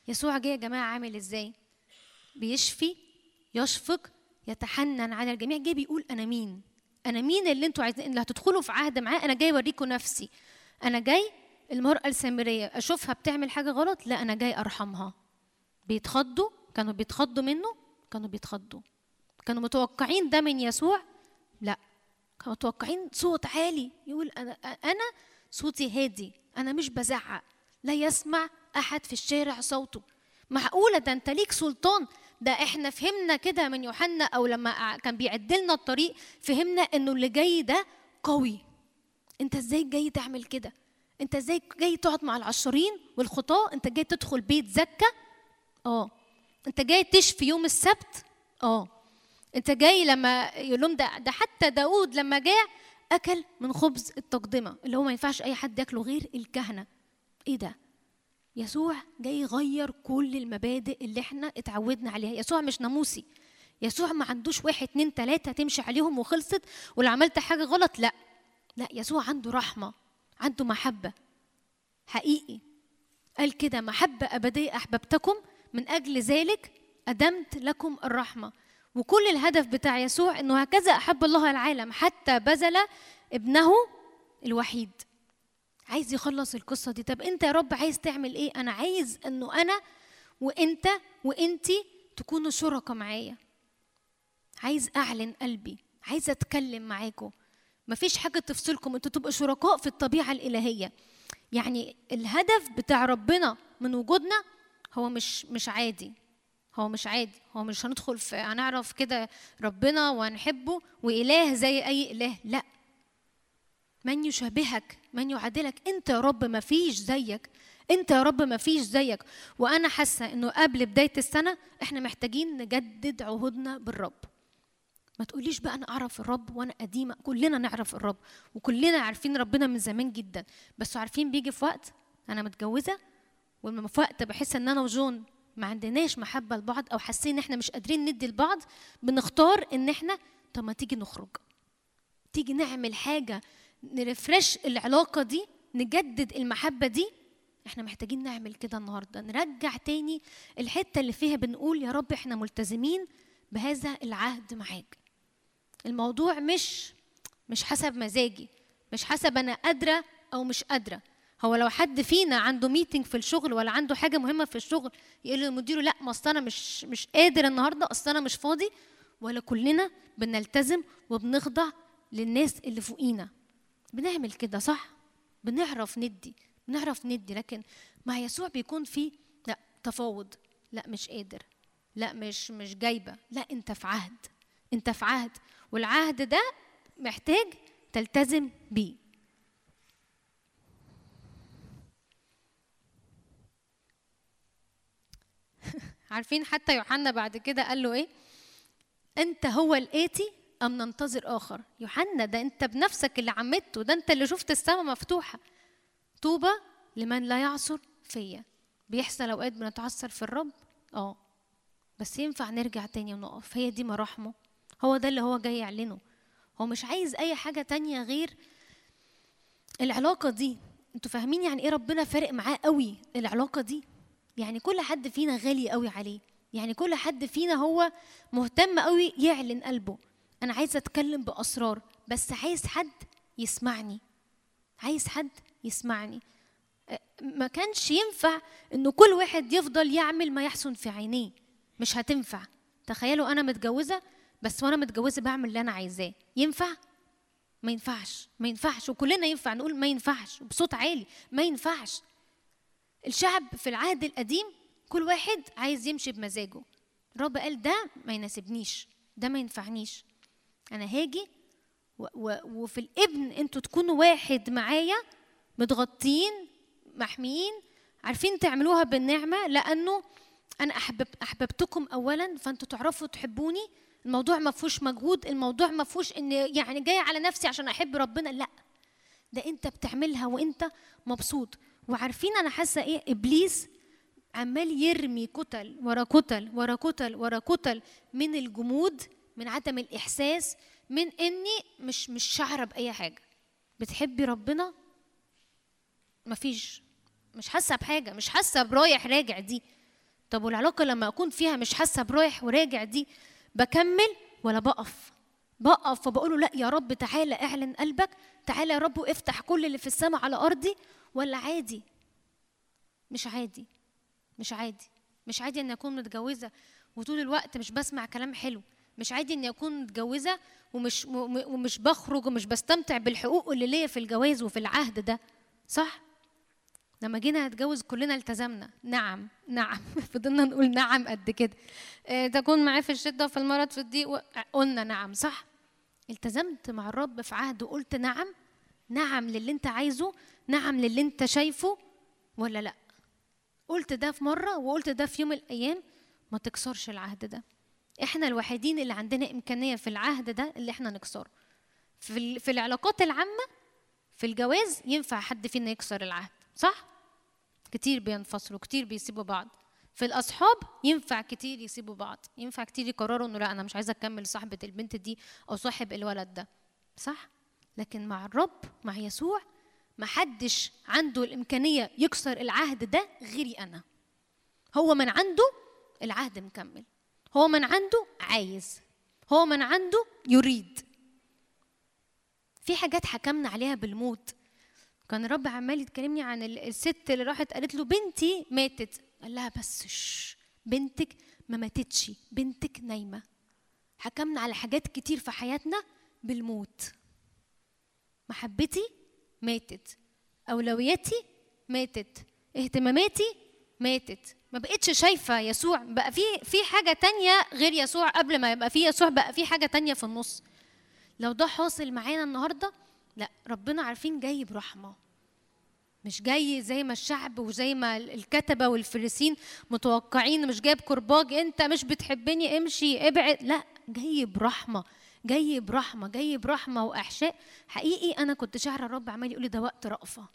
يسوع جاي يا جماعة عامل إزاي؟ بيشفي يشفق يتحنن على الجميع. جاي بيقول أنا مين؟ أنا مين اللي أنتوا عايزين؟ اللي هتدخلوا في عهد معاه؟ أنا جاي أوريكم نفسي. أنا جاي المرأة السامرية. أشوفها بتعمل حاجة غلط؟ لا أنا جاي أرحمها. بيتخضوا؟ كانوا بيتخضوا منه؟ كانوا بيتخضوا. كانوا متوقعين ده من يسوع؟ لا. كانوا متوقعين صوت عالي يقول أنا أنا صوتي هادي أنا مش بزعق لا يسمع أحد في الشارع صوته. معقولة؟ ده أنت ليك سلطان. ده إحنا فهمنا كده من يوحنا أو لما كان بيعد لنا الطريق فهمنا إنه اللي جاي ده قوي. أنت إزاي جاي تعمل كده؟ أنت إزاي جاي تقعد مع العشرين والخطاة؟ أنت جاي تدخل بيت زكا؟ آه. أنت جاي تشفي يوم السبت؟ آه. انت جاي لما لهم ده, ده حتى داود لما جاء أكل من خبز التقدمة اللي هو ما ينفعش أي حد ياكله غير الكهنة. إيه ده؟ يسوع جاي يغير كل المبادئ اللي إحنا اتعودنا عليها. يسوع مش ناموسي. يسوع ما عندوش واحد اتنين تلاتة تمشي عليهم وخلصت ولو عملت حاجة غلط لا. لا يسوع عنده رحمة عنده محبة. حقيقي. قال كده محبة أبدية أحببتكم من أجل ذلك أدمت لكم الرحمة. وكل الهدف بتاع يسوع إنه هكذا أحب الله العالم حتى بذل ابنه الوحيد. عايز يخلص القصة دي. طب أنت يا رب عايز تعمل إيه؟ أنا عايز إنه أنا وأنت وأنتي تكونوا شركاء معايا. عايز أعلن قلبي. عايز أتكلم معاكم مفيش حاجة تفصلكم. أنتوا تبقوا شركاء في الطبيعة الإلهية. يعني الهدف بتاع ربنا من وجودنا هو مش مش عادي. هو مش عادي هو مش هندخل في هنعرف كده ربنا وهنحبه وإله زي أي إله لأ. من يشابهك من يعادلك؟ أنت يا رب ما فيش زيك أنت يا رب ما فيش زيك. وأنا حاسة إنه قبل بداية السنة إحنا محتاجين نجدد عهودنا بالرب. ما تقوليش بقى أنا أعرف الرب وأنا قديمة كلنا نعرف الرب وكلنا عارفين ربنا من زمان جدا. بس عارفين بيجي في وقت أنا متجوزة ولما في وقت بحس إن أنا وجون. ما عندناش محبة لبعض أو حاسين إن إحنا مش قادرين ندي لبعض بنختار إن إحنا طب ما تيجي نخرج. تيجي نعمل حاجة نرفرش العلاقة دي نجدد المحبة دي. إحنا محتاجين نعمل كده النهارده نرجع تاني الحتة اللي فيها بنقول يا رب إحنا ملتزمين بهذا العهد معاك. الموضوع مش مش حسب مزاجي مش حسب أنا قادرة أو مش قادرة. هو لو حد فينا عنده ميتنج في الشغل ولا عنده حاجة مهمة في الشغل يقول لمديره لا ما أصل أنا مش مش قادر النهارده أصل أنا مش فاضي. ولا كلنا بنلتزم وبنخضع للناس اللي فوقينا. بنعمل كده صح؟ بنعرف ندي بنعرف ندي لكن مع يسوع بيكون في لا تفاوض لا مش قادر لا مش مش جايبة لا أنت في عهد أنت في عهد. والعهد ده محتاج تلتزم بيه. عارفين حتى يوحنا بعد كده قال له إيه؟ أنت هو الآتي أم ننتظر آخر؟ يوحنا ده أنت بنفسك اللي عمدته ده أنت اللي شفت السماء مفتوحة. طوبى لمن لا يعصر فيا. بيحصل أوقات بنتعثر في الرب؟ آه. بس ينفع نرجع تاني ونقف. هي دي مراحمه. هو ده اللي هو جاي يعلنه. هو مش عايز أي حاجة تانية غير العلاقة دي. أنتوا فاهمين يعني إيه ربنا فارق معاه قوي العلاقة دي؟ يعني كل حد فينا غالي قوي عليه. يعني كل حد فينا هو مهتم قوي يعلن قلبه. أنا عايزة أتكلم بأسرار بس عايز حد يسمعني. عايز حد يسمعني. ما كانش ينفع انه كل واحد يفضل يعمل ما يحسن في عينيه. مش هتنفع. تخيلوا أنا متجوزة بس وأنا متجوزة بعمل اللي أنا عايزاه. ينفع؟ ما ينفعش. ما ينفعش. وكلنا ينفع نقول ما ينفعش. بصوت عالي. ما ينفعش. الشعب في العهد القديم كل واحد عايز يمشي بمزاجه. الرب قال ده ما يناسبنيش ده ما ينفعنيش. أنا هاجي و و وفي الابن أنتوا تكونوا واحد معايا متغطين محميين عارفين تعملوها بالنعمة لأنه أنا احبب أحببتكم اولا فانتوا تعرفوا تحبوني. الموضوع ما فيهوش مجهود الموضوع ما فيهوش إن يعني جاي على نفسي عشان أحب ربنا لأ. ده أنت بتعملها وأنت مبسوط. وعارفين أنا حاسة إيه؟ إبليس عمال يرمي كتل ورا كتل ورا كتل ورا كتل من الجمود من عدم الإحساس من إني مش مش شعرة بأي حاجة. بتحبي ربنا؟ مفيش. مش حاسة بحاجة. مش حاسة برايح راجع دي. طب والعلاقة لما أكون فيها مش حاسة برايح وراجع دي بكمل ولا بقف؟ بقف وبقول له لا يا رب تعالى أعلن قلبك تعالى يا رب وافتح كل اللي في السماء على أرضي ولا عادي؟ مش عادي مش عادي مش عادي إني أكون متجوزة وطول الوقت مش بسمع كلام حلو مش عادي إني أكون متجوزة ومش ومش بخرج ومش بستمتع بالحقوق اللي ليا في الجواز وفي العهد ده صح؟ لما جينا نتجوز كلنا التزمنا. نعم نعم. فضلنا نقول نعم قد كده. آه، تكون معاه في الشدة وفي المرض في الضيق قلنا نعم صح؟ التزمت مع الرب في عهد وقلت نعم نعم للي أنت عايزه نعم للي انت شايفه ولا لا؟ قلت ده في مرة وقلت ده في يوم من الأيام ما تكسرش العهد ده. إحنا الوحيدين اللي عندنا إمكانية في العهد ده اللي إحنا نكسره. في في العلاقات العامة في الجواز ينفع حد فينا يكسر العهد صح؟ كتير بينفصلوا كتير بيسيبوا بعض. في الأصحاب ينفع كتير يسيبوا بعض. ينفع كتير يقرروا إنه لا أنا مش عايزة أكمل صاحبة البنت دي أو صاحب الولد ده صح؟ لكن مع الرب مع يسوع محدش عنده الإمكانية يكسر العهد ده غيري أنا. هو من عنده العهد مكمل. هو من عنده عايز. هو من عنده يريد. في حاجات حكمنا عليها بالموت. كان الرب عمال يتكلمني عن ال- الست اللي راحت قالت له بنتي ماتت. قال لها بس شش. بنتك ما ماتتش. بنتك نايمة. حكمنا على حاجات كتير في حياتنا بالموت. محبتي ماتت. أولوياتي ماتت. اهتماماتي ماتت. ما بقتش شايفة يسوع. بقى في في حاجة تانية غير يسوع قبل ما يبقى في يسوع. بقى في حاجة تانية في النص. لو ده حاصل معانا النهارده لا ربنا عارفين جاي برحمة. مش جاي زي ما الشعب وزي ما الكتبة والفريسين متوقعين. مش جايب كرباج انت مش بتحبني امشي ابعد. لا جاي برحمة. جاي برحمة جاي برحمة وأحشاء. حقيقي أنا كنت شاعره الرب عمال يقول لي ده وقت رأفة.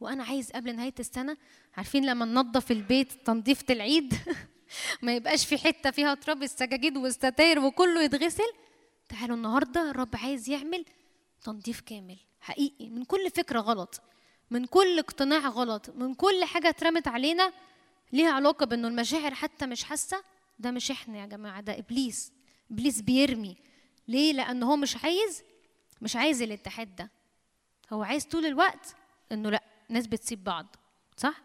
وأنا عايز قبل نهاية السنة عارفين لما ننظف البيت تنظيفة العيد؟ ما يبقاش في حتة فيها تراب السجاجيد والستاير وكله يتغسل. تعالوا النهارده الرب عايز يعمل تنظيف كامل. حقيقي من كل فكرة غلط من كل اقتناع غلط من كل حاجة اترمت علينا ليها علاقة بإنه المشاعر حتى مش حاسة. ده مش إحنا يا جماعة ده إبليس. إبليس بيرمي. ليه؟ لأن هو مش عايز مش عايز الاتحاد ده. هو عايز طول الوقت إنه لأ ناس بتسيب بعض صح؟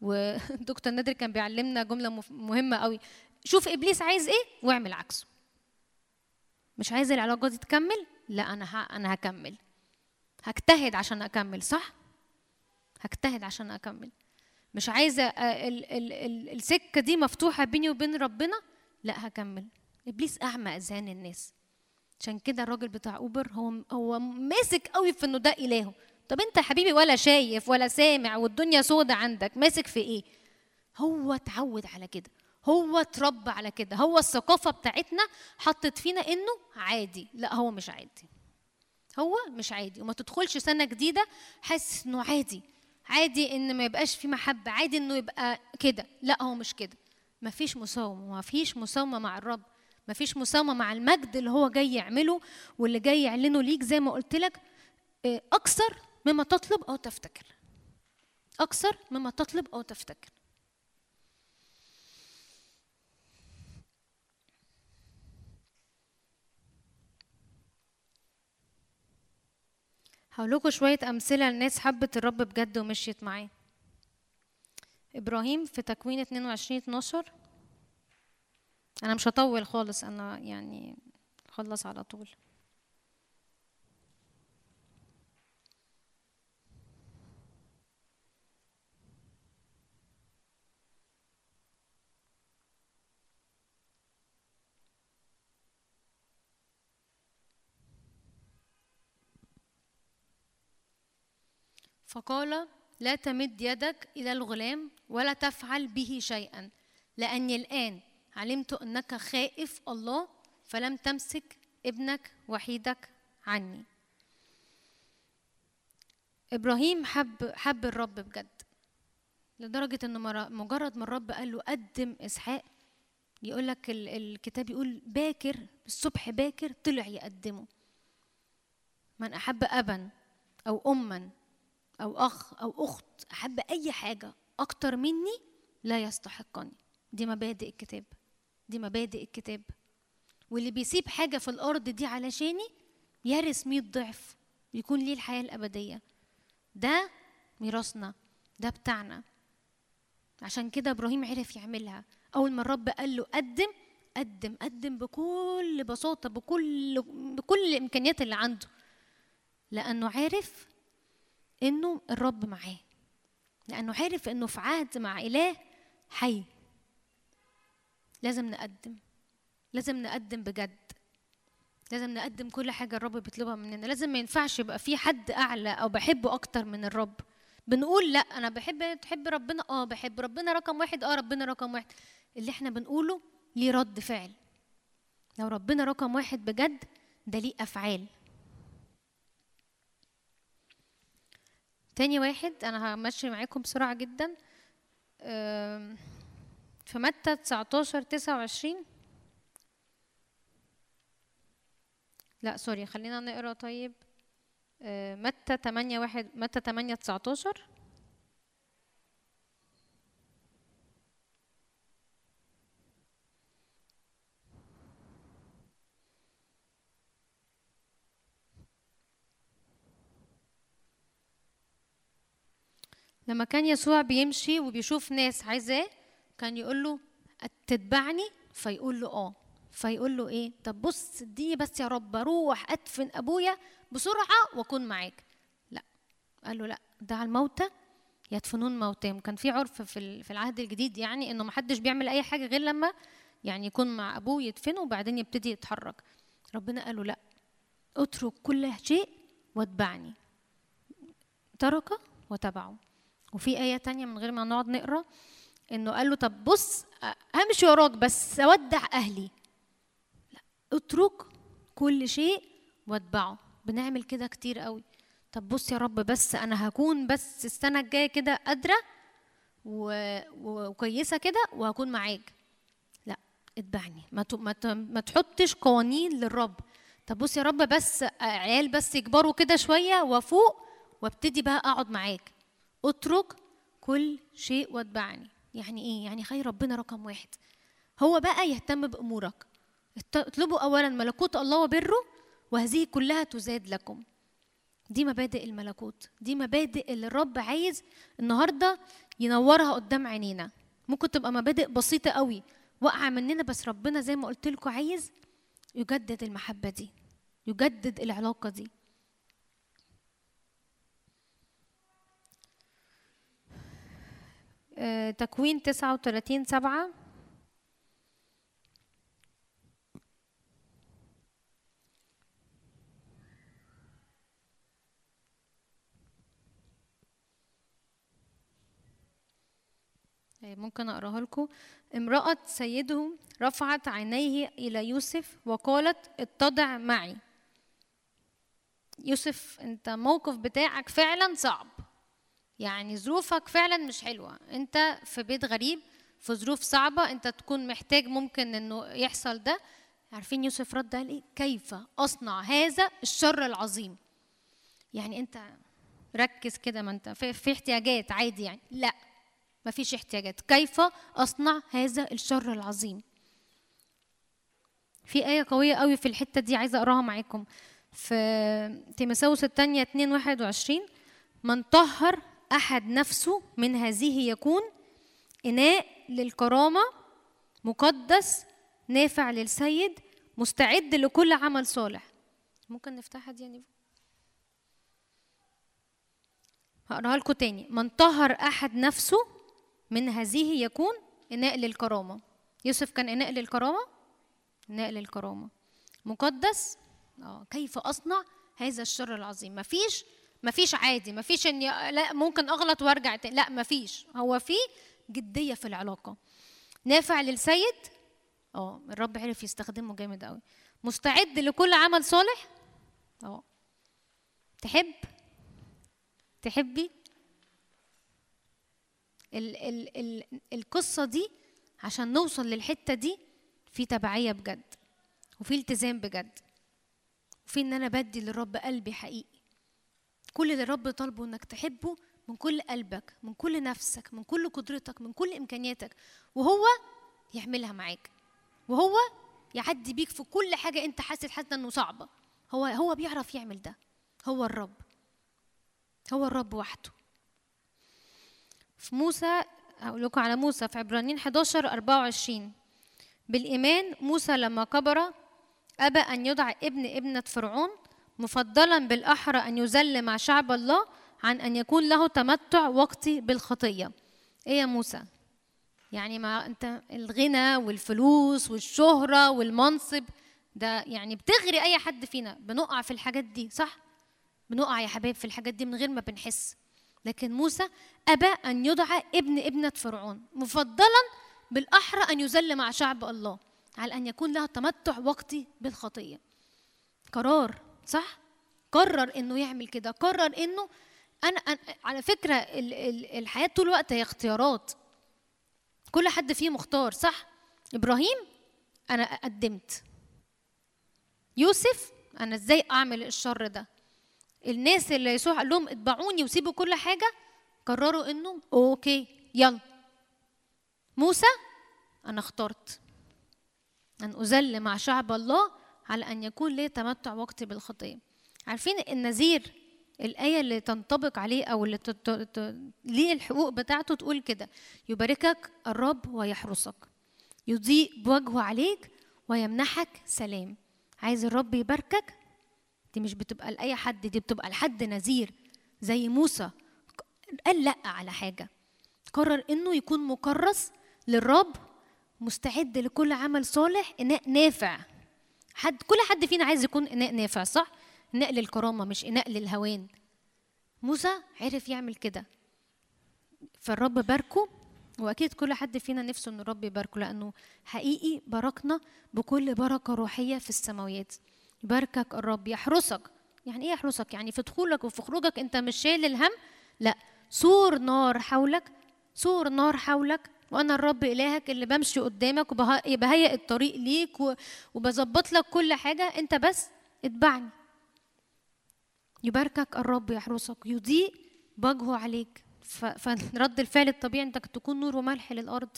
ودكتور نادر كان بيعلمنا جملة مهمة قوي. شوف إبليس عايز إيه واعمل عكسه. مش عايز العلاقة دي تكمل؟ لأ أنا ه... أنا هكمل. هجتهد عشان أكمل صح؟ هجتهد عشان أكمل. مش عايزه ال... ال... ال... السكة دي مفتوحة بيني وبين ربنا؟ لأ هكمل. إبليس أعمى اذهان الناس. عشان كده الراجل بتاع أوبر هو هو ماسك قوي في إنه ده إلهه. طب أنت حبيبي ولا شايف ولا سامع والدنيا سودة عندك ماسك في إيه؟ هو اتعود على كده هو اتربى على كده هو الثقافة بتاعتنا حطت فينا إنه عادي. لا هو مش عادي. هو مش عادي. وما تدخلش سنة جديدة حاسس إنه عادي. عادي إن ما يبقاش في محبة عادي إنه يبقى كده. لا هو مش كده. ما فيش مساومه ما فيش مساومه مع الرب. ما فيش مساومة مع المجد اللي هو جاي يعمله واللي جاي يعلنه ليك زي ما قلت لك آه، أكثر مما تطلب أو تفتكر أكثر مما تطلب أو تفتكر هقول لكم شوية أمثلة لناس حبت الرب بجد ومشيت معاه. إبراهيم في تكوين 22 12 أنا مش هطول خالص أنا يعني خلص على طول. فقال لا تمد يدك إلى الغلام ولا تفعل به شيئا لأني الآن علمت أنك خائف الله فلم تمسك ابنك وحيدك عني. إبراهيم حب حب الرب بجد لدرجة مرة- مجرد ما الرب قال له قدم إسحاق يقول لك ال- الكتاب يقول باكر الصبح باكر طلع يقدمه. من أحب أبا أو أما أو أخ أو أخت أحب أي حاجة أكتر مني لا يستحقني. دي مبادئ الكتاب. دي مبادئ الكتاب. واللي بيسيب حاجة في الأرض دي علشاني يرث مية ضعف يكون ليه الحياة الأبدية. ده ميراثنا ده بتاعنا. عشان كده إبراهيم عرف يعملها. أول ما الرب قال له قدم قدم قدم بكل بساطة بكل بكل الإمكانيات اللي عنده. لأنه عارف إنه الرب معاه. لأنه عارف إنه في عهد مع إله حي. لازم نقدم. لازم نقدم بجد. لازم نقدم كل حاجة الرب بيطلبها مننا. لازم ما ينفعش يبقى في حد أعلى أو بحبه أكتر من الرب. بنقول لأ أنا بحب تحب ربنا؟ آه بحب ربنا رقم واحد. آه ربنا رقم واحد. اللي إحنا بنقوله ليه رد فعل. لو ربنا رقم واحد بجد ده ليه أفعال. تاني واحد أنا همشي معاكم بسرعة جدا. أم، في متى 19 29 لا سوري خلينا نقرا. طيب أه، متى 8 واحد متى 8 19 لما كان يسوع بيمشي وبيشوف ناس عايزاه؟ كان يقول له تتبعني فيقول له آه. فيقول له إيه؟ طب بص اديني بس يا رب أروح أدفن أبويا بسرعة وأكون معاك. لا. قال له لا دع الموتى يدفنون موتاهم. كان في عرف في في العهد الجديد يعني إنه محدش بيعمل أي حاجة غير لما يعني يكون مع أبوه يدفنه وبعدين يبتدي يتحرك. ربنا قال له لا اترك كل شيء واتبعني ترك وتبعه. وفي آية تانية من غير ما نقعد نقرأ إنه قال له طب بص همشي وراك بس أودع أهلي. لا اترك كل شيء واتبعه. بنعمل كده كتير قوي. طب بص يا رب بس أنا هكون بس السنة الجاية كده قادرة و- و- وكويسة كده وهكون معاك. لا اتبعني. ما ما تحطش قوانين للرب. طب بص يا رب بس عيال بس يكبروا كده شوية وأفوق وابتدي بقى أقعد معاك. اترك كل شيء واتبعني. يعني إيه؟ يعني خير ربنا رقم واحد. هو بقى يهتم بأمورك. اطلبوا اولا ملكوت الله وبره وهذه كلها تزاد لكم. دي مبادئ الملكوت. دي مبادئ اللي الرب عايز النهارده ينورها قدام عينينا. ممكن تبقى مبادئ بسيطة قوي. واقعة مننا بس ربنا زي ما قلت لكم عايز يجدد المحبة دي يجدد العلاقة دي. تكوين 39 سبعة. آه، ممكن أقرأها لكم. امرأة سيده رفعت عينيه إلى يوسف وقالت اتضع معي. يوسف أنت موقف بتاعك فعلا صعب. يعني ظروفك فعلا مش حلوة. أنت في بيت غريب في ظروف صعبة أنت تكون محتاج ممكن إنه يحصل ده. عارفين يوسف رد قال إيه؟ كيف أصنع هذا الشر العظيم؟ يعني أنت ركز كده ما أنت في, في احتياجات عادي يعني. لا مفيش احتياجات. كيف أصنع هذا الشر العظيم؟ في آية قوية قوي في الحتة دي عايزة أقراها معاكم. في تيمساوس الثانية 2 21 من طهر أحد نفسه من هذه يكون إناء للكرامة مقدس نافع للسيد مستعد لكل عمل صالح. ممكن نفتحها دي يعني؟ هقراها لكم تاني. من طهر أحد نفسه من هذه يكون إناء للكرامة. يوسف كان إناء للكرامة؟ إناء للكرامة. مقدس؟ آه كيف أصنع هذا الشر العظيم؟ مفيش مفيش عادي مفيش إن لا ممكن أغلط وأرجع تاني. لا مفيش. هو في جدية في العلاقة. نافع للسيد آه الرب عرف يستخدمه جامد قوي مستعد لكل عمل صالح؟ آه. تحب؟ تحبي؟ ال ال ال القصة دي عشان نوصل للحتة دي في تبعية بجد وفي التزام بجد وفي إن أنا بدي للرب قلبي حقيقي. كل اللي الرب طالبه إنك تحبه من كل قلبك من كل نفسك من كل قدرتك من كل إمكانياتك وهو يعملها معاك. وهو يعدي بيك في كل حاجة أنت حاسس حاسس إنه صعبة. هو هو بيعرف يعمل ده. هو الرب. هو الرب وحده. في موسى هقول لكم على موسى في عبرانيين 11 24 بالإيمان موسى لما كبر أبى أن يدعى ابن ابنة فرعون مفضلا بالأحرى أن يذل مع شعب الله عن أن يكون له تمتع وقتي بالخطية. إيه يا موسى؟ يعني ما أنت الغنى والفلوس والشهرة والمنصب ده يعني بتغري أي حد فينا. بنقع في الحاجات دي صح؟ بنقع يا حبايب في الحاجات دي من غير ما بنحس. لكن موسى أبى أن يدعى ابن ابنة فرعون مفضلا بالأحرى أن يذل مع شعب الله على أن يكون له تمتع وقتي بالخطية. قرار. صح؟ قرر إنه يعمل كده قرر إنه أنا, أنا على فكرة ال- ال- الحياة طول الوقت هي اختيارات كل حد فيه مختار صح؟ إبراهيم أنا قدمت يوسف أنا إزاي أعمل الشر ده؟ الناس اللي يسوع قال لهم اتبعوني وسيبوا كل حاجة قرروا إنه أوكي يلا موسى أنا اخترت أن أذل مع شعب الله على أن يكون لي تمتع وقتي بالخطية. عارفين النذير الآية اللي تنطبق عليه أو اللي تت... ت... ليه الحقوق بتاعته تقول كده؟ يباركك الرب ويحرسك. يضيء بوجهه عليك ويمنحك سلام. عايز الرب يباركك؟ دي مش بتبقى لأي حد دي بتبقى لحد نذير زي موسى. قال لأ على حاجة. قرر إنه يكون مكرس للرب مستعد لكل عمل صالح إناء نافع. حد كل حد فينا عايز يكون إناء نافع صح؟ إناء للكرامة مش إناء للهوان. موسى عرف يعمل كده. فالرب باركه وأكيد كل حد فينا نفسه إن الرب يباركه لأنه حقيقي باركنا بكل بركة روحية في السماويات. يباركك الرب يحرسك. يعني إيه يحرسك؟ يعني في دخولك وفي خروجك أنت مش شايل الهم؟ لأ سور نار حولك سور نار حولك وأنا الرب إلهك اللي بمشي قدامك وبهيئ الطريق ليك وبظبط لك كل حاجة أنت بس اتبعني. يباركك الرب يحرسك يضيء وجهه عليك. فرد الفعل الطبيعي إنك تكون نور وملح للأرض.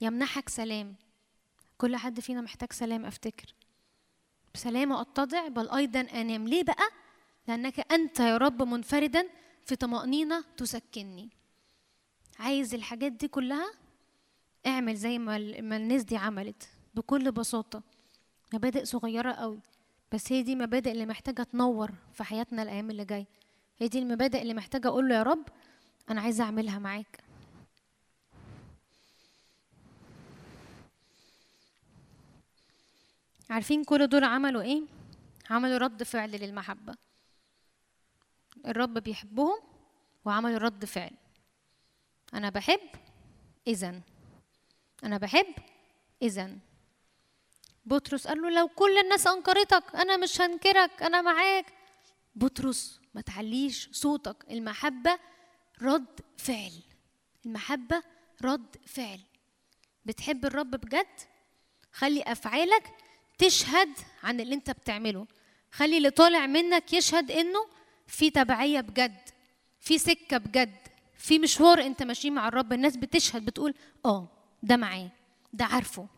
يمنحك سلام. كل حد فينا محتاج سلام أفتكر. بسلامة أتضع بل أيضا أنام. ليه بقى؟ لأنك أنت يا رب منفردا في طمأنينة تسكنني. عايز الحاجات دي كلها اعمل زي ما ال- ما الناس دي عملت بكل بساطة. مبادئ صغيرة قوي بس هي دي مبادئ اللي محتاجة تنور في حياتنا الأيام اللي جاية. هي دي المبادئ اللي محتاجة أقول له يا رب أنا عايزة أعملها معاك. عارفين كل دول عملوا إيه؟ عملوا رد فعل للمحبة. الرب بيحبهم وعملوا رد فعل. أنا بحب اذا أنا بحب اذا بطرس قال له لو كل الناس انكرتك أنا مش هنكرك أنا معاك. بطرس ما تعليش صوتك. المحبة رد فعل. المحبة رد فعل. بتحب الرب بجد؟ خلي أفعالك تشهد عن اللي أنت بتعمله. خلي اللي طالع منك يشهد إنه في تبعية بجد في سكة بجد. في مشوار انت ماشي مع الرب الناس بتشهد بتقول آه ده معاه ده عارفه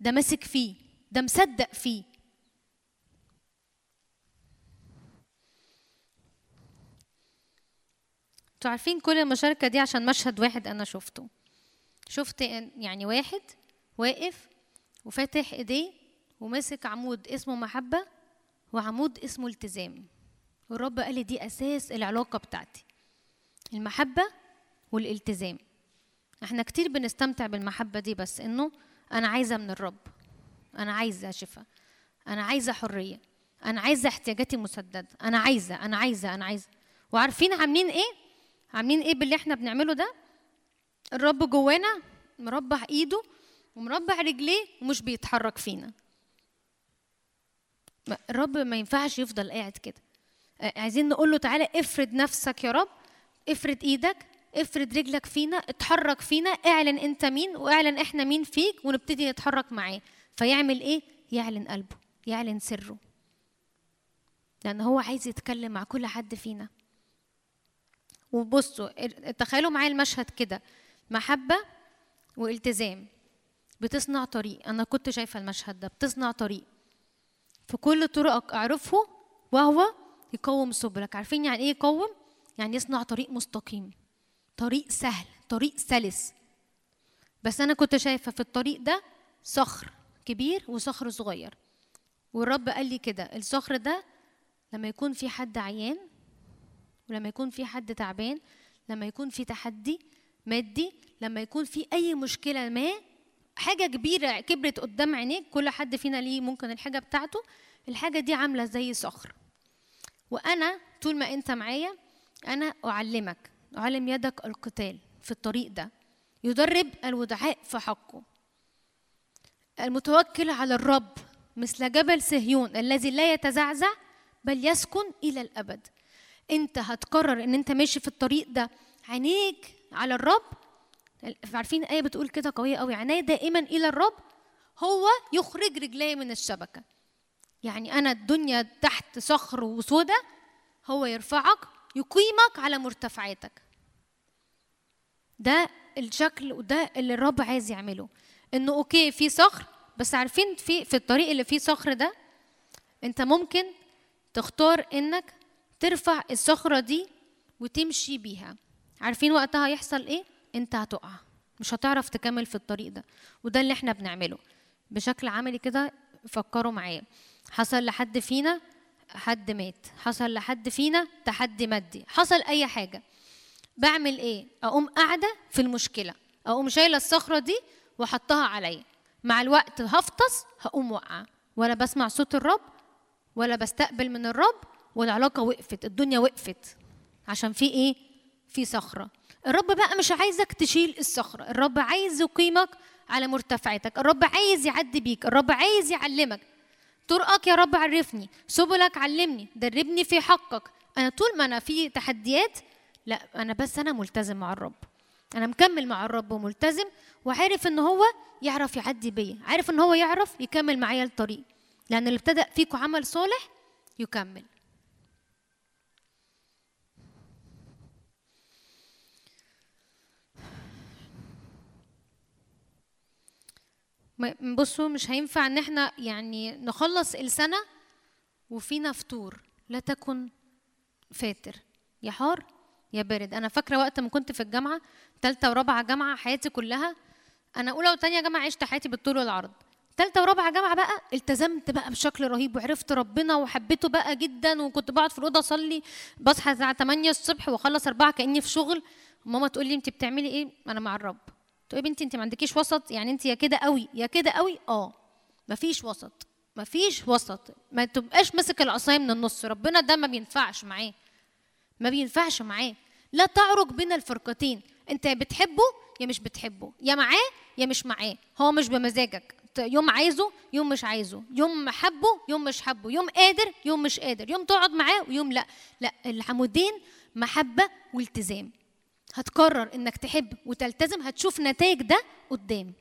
ده ماسك فيه ده مصدق فيه. أنتوا عارفين كل المشاركة دي عشان مشهد واحد أنا شفته. شفت يعني واحد واقف وفاتح إيديه وماسك عمود اسمه محبة وعمود اسمه التزام. والرب قال لي دي أساس العلاقة بتاعتي. المحبة والالتزام. إحنا كتير بنستمتع بالمحبة دي بس إنه أنا عايزة من الرب أنا عايزة شفاء أنا عايزة حرية أنا عايزة احتياجاتي مسددة أنا عايزة أنا عايزة أنا عايزة. وعارفين عاملين إيه؟ عاملين إيه باللي إحنا بنعمله ده؟ الرب جوانا مربع إيده ومربع رجليه ومش بيتحرك فينا. الرب ما ينفعش يفضل قاعد كده. عايزين نقول له تعالى افرد نفسك يا رب افرد إيدك افرد رجلك فينا اتحرك فينا اعلن انت مين واعلن إحنا مين فيك ونبتدي نتحرك معاه. فيعمل إيه؟ يعلن قلبه يعلن سره. لأن هو عايز يتكلم مع كل حد فينا. وبصوا تخيلوا معايا المشهد كده. محبة والتزام. بتصنع طريق. أنا كنت شايفة المشهد ده. بتصنع طريق. في كل طرقك أعرفه وهو يقوم سبلك. عارفين يعني إيه يقوم؟ يعني يصنع طريق مستقيم طريق سهل طريق سلس. بس أنا كنت شايفة في الطريق ده صخر كبير وصخر صغير. والرب قال لي كده الصخر ده لما يكون في حد عيان ولما يكون في حد تعبان لما يكون في تحدي مادي لما يكون في أي مشكلة ما حاجة كبيرة كبرت قدام عينيك كل حد فينا ليه ممكن الحاجة بتاعته الحاجة دي عاملة زي صخر. وأنا طول ما أنت معايا أنا أعلمك أعلم يدك القتال في الطريق ده يدرب الودعاء في حقه. المتوكل على الرب مثل جبل صهيون الذي لا يتزعزع بل يسكن إلى الأبد. أنت هتقرر إن أنت ماشي في الطريق ده عينيك على الرب؟ عارفين آية بتقول كده قوية قوي عيني دائما إلى الرب هو يخرج رجلي من الشبكة. يعني أنا الدنيا تحت صخر وسودة هو يرفعك يقيمك على مرتفعاتك. ده الشكل وده اللي الرب عايز يعمله. إنه أوكي في صخر بس عارفين في في الطريق اللي فيه صخر ده أنت ممكن تختار إنك ترفع الصخرة دي وتمشي بيها. عارفين وقتها هيحصل إيه؟ أنت هتقع. مش هتعرف تكمل في الطريق ده. وده اللي إحنا بنعمله. بشكل عملي كده فكروا معايا. حصل لحد فينا حد مات حصل لحد فينا تحدي مادي حصل أي حاجة. بعمل إيه؟ أقوم قاعدة في المشكلة أقوم شايلة الصخرة دي واحطها عليا. مع الوقت هفطس هقوم واقعة. ولا بسمع صوت الرب ولا بستقبل من الرب والعلاقة وقفت الدنيا وقفت. عشان في إيه؟ في صخرة. الرب بقى مش عايزك تشيل الصخرة الرب عايز يقيمك على مرتفعاتك الرب عايز يعدي بيك الرب عايز يعلمك. طرقك يا رب عرفني سبلك علمني دربني في حقك. أنا طول ما أنا في تحديات لا أنا بس أنا ملتزم مع الرب. أنا مكمل مع الرب وملتزم وعارف إن هو يعرف يعدي بيا عارف إن هو يعرف يكمل معايا الطريق. لأن اللي ابتدأ فيكم عمل صالح يكمل. بصوا مش هينفع ان إحنا يعني نخلص السنة وفينا فطور. لا تكن فاتر. يا حار يا بارد. أنا فاكرة وقت ما كنت في الجامعة ثالثه ورابعة جامعة حياتي كلها. أنا أولى وثانيه جامعة عشت حياتي بالطول والعرض. ثالثه ورابعة جامعة بقى التزمت بقى بشكل رهيب وعرفت ربنا وحبيته بقى جدا وكنت بقعد في الأوضة أصلي بصحى الساعة 8 الصبح وأخلص 4 كأني في شغل. ماما تقول لي انت بتعملي إيه؟ أنا مع الرب. تقول يا بنتي انت ما عندكيش وسط؟ يعني انت يا كده قوي يا كده قوي؟ آه. مفيش وسط مفيش وسط. ما تبقاش ماسك العصاية من النص. ربنا ده ما بينفعش معاه. ما بينفعش معاه. لا تعرج بين الفرقتين. انت بتحبه يا مش بتحبه. يا معاه يا مش معاه. هو مش بمزاجك. يوم عايزه يوم مش عايزه. يوم حبه يوم مش حبه. يوم قادر يوم مش قادر. يوم تقعد معاه ويوم لا. لا العمودين محبة والتزام. هتقرر إنك تحب وتلتزم هتشوف نتائج ده قدام.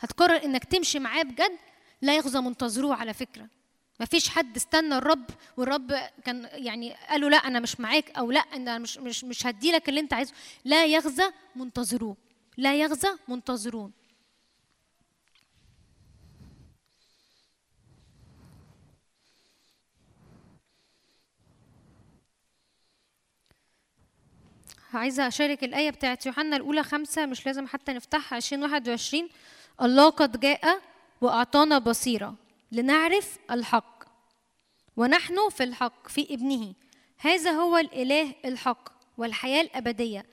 هتقرر إنك تمشي معاه بجد لا يخزى منتظروه على فكرة. مفيش حد استنى الرب والرب كان يعني قال له لا أنا مش معاك أو لا أنا مش مش مش هدي لك اللي أنت عايزه. لا يغزى منتظروه لا يغزى منتظرون عايزة أشارك الآية بتاعت يوحنا الأولى خمسة مش لازم حتى نفتحها عشرين واحد وعشرين. الله قد جاء وأعطانا بصيرة لنعرف الحق ونحن في الحق في ابنه. هذا هو الإله الحق والحياة الأبدية.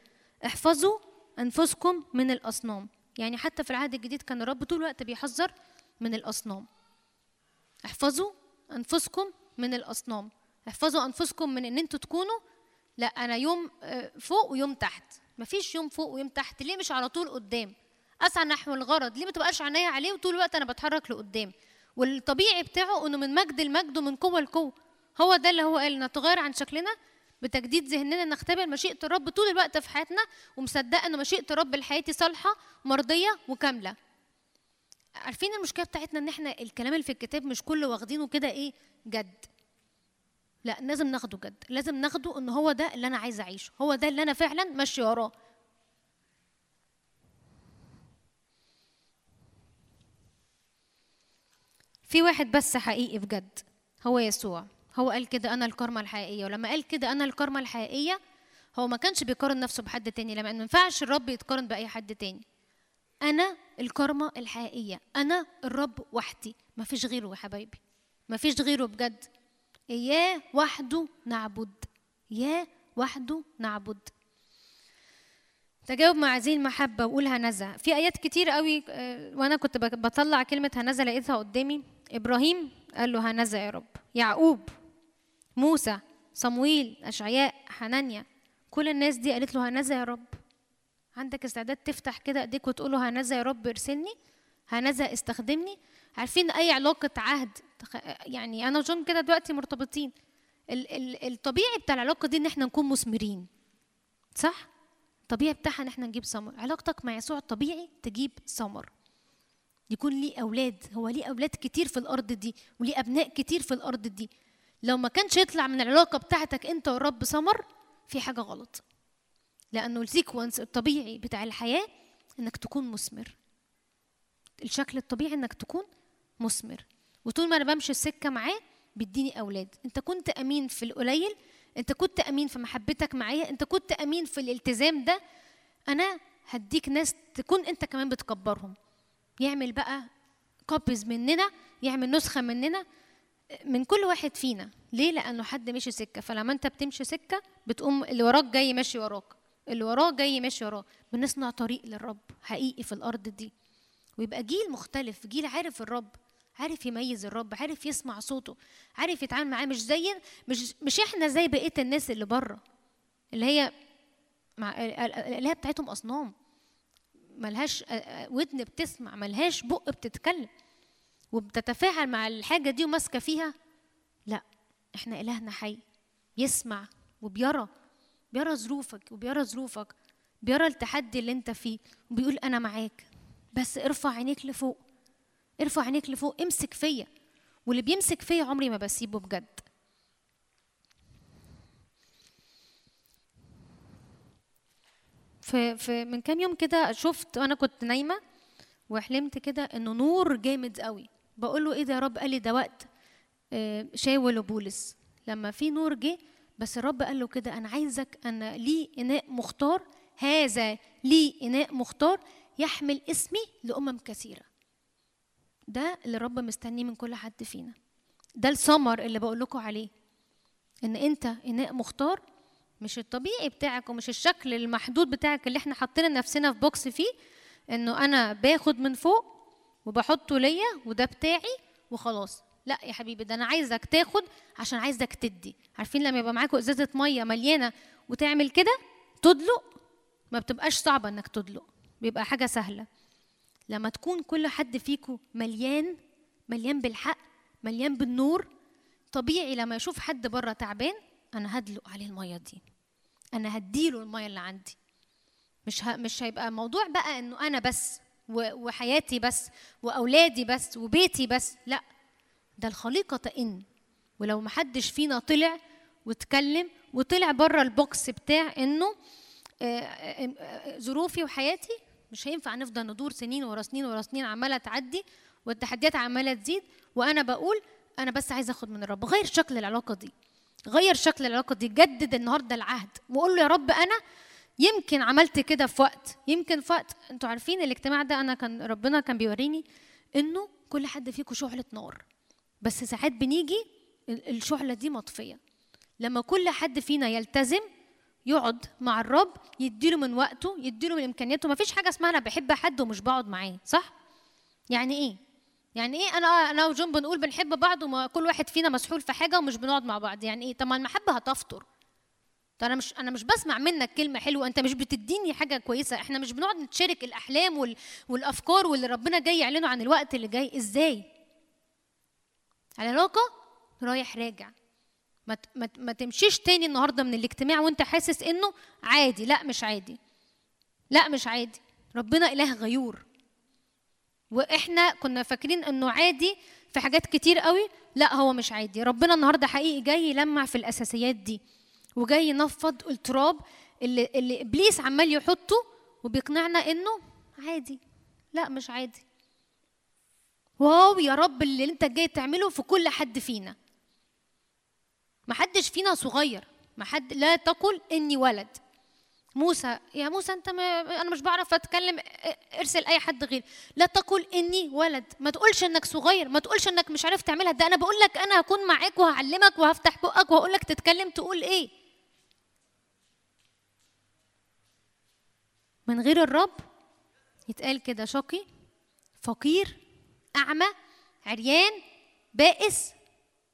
احفظوا أنفسكم من الأصنام. يعني حتى في العهد الجديد كان الرب طول الوقت بيحذر من الأصنام. احفظوا أنفسكم من الأصنام. احفظوا أنفسكم من إن أنتوا تكونوا لا أنا يوم آه، فوق ويوم تحت. مفيش يوم فوق ويوم تحت. ليه مش على طول قدام؟ أسعى نحو الغرض. ليه ما تبقاش عينيا عليه وطول الوقت أنا بتحرك لقدام؟ والطبيعي بتاعه إنه من مجد لمجد ومن قوة لقوة. هو ده اللي هو قال نتغير عن شكلنا بتجديد ذهننا نختبر مشيئة الرب طول الوقت في حياتنا ومصدقة إن مشيئة الرب لحياتي صالحة مرضية وكاملة. عارفين المشكلة بتاعتنا إن إحنا الكلام اللي في الكتاب مش كله واخدينه كده إيه جد. لا لازم ناخده جد. لازم ناخده إن هو ده اللي أنا عايزه أعيشه. هو ده اللي أنا فعلا ماشي وراه. في واحد بس حقيقي بجد هو يسوع. هو قال كده أنا الكرمة الحقيقية. ولما قال كده أنا الكرمة الحقيقية هو ما كانش بيقارن نفسه بحد تاني. لما ما ينفعش الرب يتقارن بأي حد تاني. أنا الكرمة الحقيقية. أنا الرب وحدي. ما فيش غيره يا حبايبي. ما فيش غيره بجد. إياه وحده نعبد. إياه وحده نعبد. تجاوب مع هذه المحبة وقول هنذا في آيات كتير قوي آه، وأنا كنت بطلع كلمة هنذا لقيتها قدامي. إبراهيم قال له هنذا يا رب. يعقوب موسى صمويل أشعياء حنانيا. كل الناس دي قالت له هنذا يا رب. عندك استعداد تفتح كده إيديك وتقول له هنذا يا رب ارسلني؟ هنذا استخدمني؟ عارفين أي علاقة عهد يعني أنا وجون كده دلوقتي مرتبطين. ال- ال- الطبيعي بتاع العلاقة دي إن إحنا نكون مثمرين صح؟ الطبيعي بتاعها إن إحنا نجيب ثمر علاقتك مع يسوع الطبيعي تجيب ثمر يكون ليه أولاد. هو ليه أولاد كتير في الأرض دي وليه أبناء كتير في الأرض دي. لو ما كانش يطلع من العلاقة بتاعتك أنت والرب ثمر في حاجة غلط. لأنه السيكونس الطبيعي بتاع الحياة إنك تكون مثمر. الشكل الطبيعي إنك تكون مثمر. وطول ما أنا بمشي السكه معاه بيديني أولاد. انت كنت أمين في القليل انت كنت أمين في محبتك معايا انت كنت أمين في الالتزام ده. أنا هديك ناس تكون انت كمان بتكبرهم. يعمل بقى كوبيز مننا يعمل نسخة مننا من كل واحد فينا. ليه؟ لأنه حد مشي سكة. فلما انت بتمشي سكة بتقوم اللي وراك جاي ماشي وراك. اللي وراه جاي ماشي وراه بنصنع طريق للرب حقيقي في الأرض دي. ويبقى جيل مختلف جيل عارف الرب. عارف يميز الرب عارف يسمع صوته عارف يتعامل معاه مش زي مش مش إحنا زي بقية الناس اللي بره اللي هي مع ال- ال- الالهه بتاعتهم أصنام. ملهاش آه، آه، ودن بتسمع ملهاش بق بتتكلم وبتتفاعل مع الحاجة دي وماسكة فيها. لا إحنا إلهنا حي يسمع وبيرى بيرى ظروفك وبيرى ظروفك بيرى التحدي اللي انت فيه وبيقول أنا معاك بس ارفع عينيك لفوق. ارفع عينيك لفوق امسك فيا. واللي بيمسك فيا عمري ما بسيبه بجد. في في من كام يوم كده شفت وأنا كنت نايمة وحلمت كده انه نور جامد قوي. بقول له إيه ده يا رب؟ قال لي ده وقت آه، شاول وبولس. لما في نور جه بس الرب قال له كده أنا عايزك أنا لي إناء مختار هذا لي إناء مختار يحمل اسمي لأمم كثيرة. ده اللي الرب مستنيه من كل حد فينا. ده الثمر اللي بقول لكم عليه. إن أنت اناء مختار مش الطبيعي بتاعك ومش الشكل المحدود بتاعك اللي إحنا حاطين نفسنا في بوكس فيه إنه أنا باخد من فوق وبحطه ليا وده بتاعي وخلاص. لا يا حبيبي ده أنا عايزك تاخد عشان عايزك تدي. عارفين لما يبقى معاكوا إزازة مية مليانة وتعمل كده تدلق ما بتبقاش صعبة إنك تدلق. بيبقى حاجة سهلة. لما تكون كل حد فيكم مليان مليان بالحق مليان بالنور طبيعي لما يشوف حد بره تعبان أنا هدلق عليه المية دي. أنا هديله المية اللي عندي. مش ه... مش هيبقى موضوع بقى إنه أنا بس و... وحياتي بس وأولادي بس وبيتي بس لا. ده الخليقة تئن. ولو محدش فينا طلع واتكلم وطلع بره البوكس بتاع إنه آه، آه، آه، ظروفي وحياتي مش هينفع نفضل ندور سنين ورا سنين ورا سنين عمالة تعدي والتحديات عمالة تزيد وأنا بقول أنا بس عايزة أخد من الرب. غير شكل العلاقة دي غير شكل العلاقة دي جدد النهارده العهد وقول له يا رب أنا يمكن عملت كده في وقت يمكن في وقت. أنتوا عارفين الاجتماع ده أنا كان ربنا كان بيوريني إنه كل حد فيكم شعلة نار. بس ساعات بنيجي ال- الشعلة دي مطفية. لما كل حد فينا يلتزم يقعد مع الرب يديله من وقته يديله من إمكانياته. ما فيش حاجة اسمها أنا بحب حد ومش بقعد معاه صح؟ يعني إيه؟ يعني إيه؟ أنا أنا وجون بنقول بنحب بعض وما كل واحد فينا مسحول في حاجة ومش بنقعد مع بعض. يعني إيه؟ طب ما المحبة هتفطر. طب أنا مش أنا مش بسمع منك كلمة حلوة. أنت مش بتديني حاجة كويسة. إحنا مش بنقعد نتشارك الأحلام وال... والأفكار واللي ربنا جاي يعلنه عن الوقت اللي جاي. إزاي؟ العلاقه رايح راجع. ما ما تمشيش تاني النهارده من الاجتماع وانت حاسس انه عادي. لا مش عادي. لا مش عادي. ربنا إله غيور. وإحنا كنا فاكرين إنه عادي في حاجات كتير قوي. لا هو مش عادي. ربنا النهارده حقيقي جاي يلمع في الأساسيات دي وجاي ينفض التراب اللي, اللي إبليس عمال يحطه وبيقنعنا إنه عادي. لا مش عادي. واو يا رب اللي أنت جاي تعمله في كل حد فينا. محدش فينا صغير. محد لا تقل إني ولد. موسى يا موسى أنت ما أنا مش بعرف أتكلم ارسل أي حد غير لا تقل إني ولد. ما تقولش إنك صغير. ما تقولش إنك مش عارف تعملها. ده أنا بقول لك أنا هكون معاك وهعلمك وهفتح بقك وهقول لك تتكلم تقول إيه. من غير الرب يتقال كده شقي فقير أعمى عريان بائس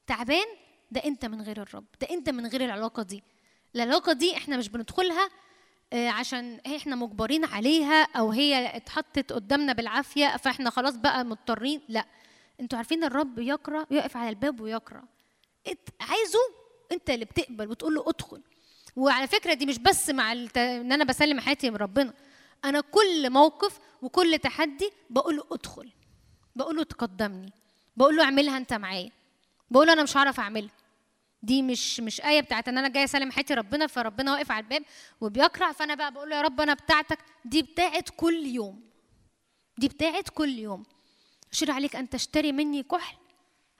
تعبان ده انت من غير الرب ده انت من غير العلاقة دي. العلاقة دي إحنا مش بندخلها آه، عشان إحنا مجبرين عليها أو هي اتحطت قدامنا بالعافية فاحنا خلاص بقى مضطرين. لا أنتوا عارفين الرب يقرأ يقف على الباب ويقرأ. عايزه انت اللي بتقبل وتقول له ادخل. وعلى فكرة دي مش بس مع الت... ان أنا بسلم حياتي من ربنا. أنا كل موقف وكل تحدي بقول له ادخل بقول له تقدمني بقول له اعملها انت معايا. بقول أنا مش هعرف أعملها. دي مش مش آية بتاعت إن أنا جاي أسلم حياتي ربنا فربنا واقف على الباب وبيقرع فأنا بقى بقول له يا رب أنا بتاعتك. دي بتاعت كل يوم. دي بتاعت كل يوم. أشير عليك أن تشتري مني كحل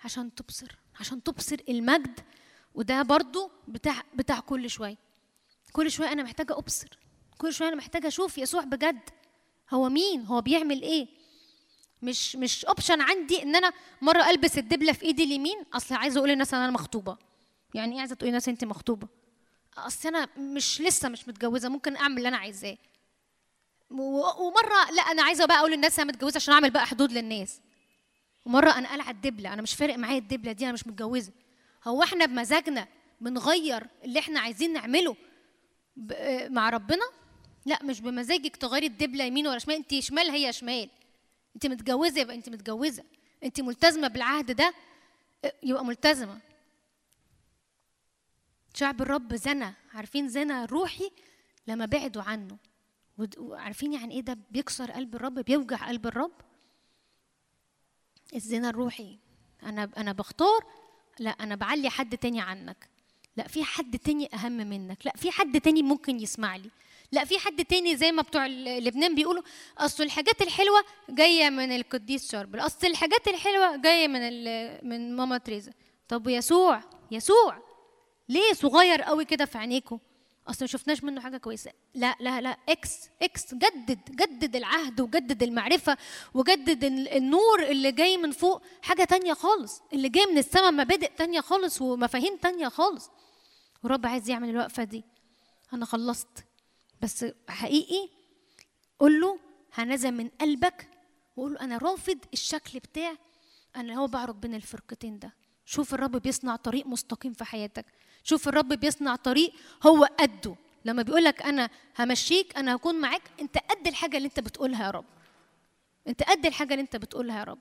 عشان تبصر عشان تبصر المجد. وده برضو بتاع بتاع كل شوية. كل شوية أنا محتاجة أبصر. كل شوية أنا محتاجة أشوف يسوع بجد. هو مين؟ هو بيعمل إيه؟ مش مش اوبشن عندي إن أنا مرة ألبس الدبلة في إيدي اليمين. أصل عايزة أقول للناس إن أنا مخطوبة. يعني إيه عايزة تقولي للناس انت مخطوبة؟ أصل أنا مش لسه مش متجوزة. ممكن أعمل اللي أنا عايزاه. ومرة لا أنا عايزة بقى أقول للناس أنا متجوزة عشان أعمل بقى حدود للناس. ومرة أنا قلع الدبلة. أنا مش فارق معايا الدبلة دي أنا مش متجوزة. هو إحنا بمزاجنا بنغير اللي إحنا عايزين نعمله مع ربنا؟ لا مش بمزاجك تغيري الدبلة يمين ولا شمال. انت شمال هي شمال. انت متجوزة يبقى انت متجوزة. انت ملتزمة بالعهد ده يبقى ملتزمة. شعب الرب زنى. عارفين زنى روحي لما بعدوا عنه. وعارفين يعني إيه ده؟ بيكسر قلب الرب بيوجع قلب الرب. الزنا الروحي. أنا أنا بختار. لا أنا بعلي حد تاني عنك. لا في حد تاني أهم منك. لا في حد تاني ممكن يسمع لي. لا في حد تاني زي ما بتوع لبنان بيقولوا أصل الحاجات الحلوة جاية من القديس شربل أصل الحاجات الحلوة جاية من من ماما تريزا. طب يسوع يسوع! ليه صغير قوي كده في عينيكم أصل ما شفناش منه حاجة كويسة. لا لا لا X X جدد جدد العهد وجدد المعرفة وجدد ال- النور اللي جاي من فوق. حاجة تانية خالص. اللي جاي من السماء مبادئ تانية خالص ومفاهيم تانية خالص. ورب عايز يعمل الوقفة دي. أنا خلصت. بس حقيقي قول له هنزل من قلبك وقول له أنا رافض الشكل بتاع أنا هو بعرض بين الفرقتين ده. شوف الرب بيصنع طريق مستقيم في حياتك. شوف الرب بيصنع طريق هو قده. لما بيقول لك أنا همشيك أنا هكون معاك أنت قد الحاجة اللي أنت بتقولها يا رب. أنت قد الحاجة اللي أنت بتقولها يا رب.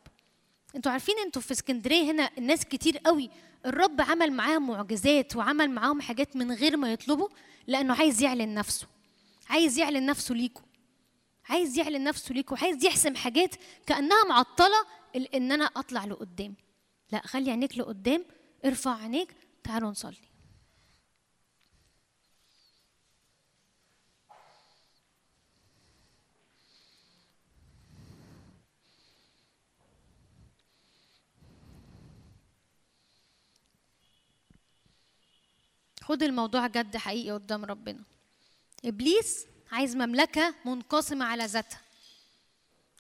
أنتوا عارفين أنتوا في اسكندرية هنا الناس كتير قوي الرب عمل معاهم معجزات وعمل معاهم حاجات من غير ما يطلبوا لأنه عايز يعلن نفسه. عايز يعلن نفسه ليكوا عايز يعلن نفسه ليكوا عايز يحسم حاجات كأنها معطلة إن أنا أطلع لقدام. لا خلي عينيك لقدام ارفع عينيك تعالوا نصلي. خد الموضوع جد حقيقي قدام ربنا. إبليس عايز مملكة منقسمة على ذاتها.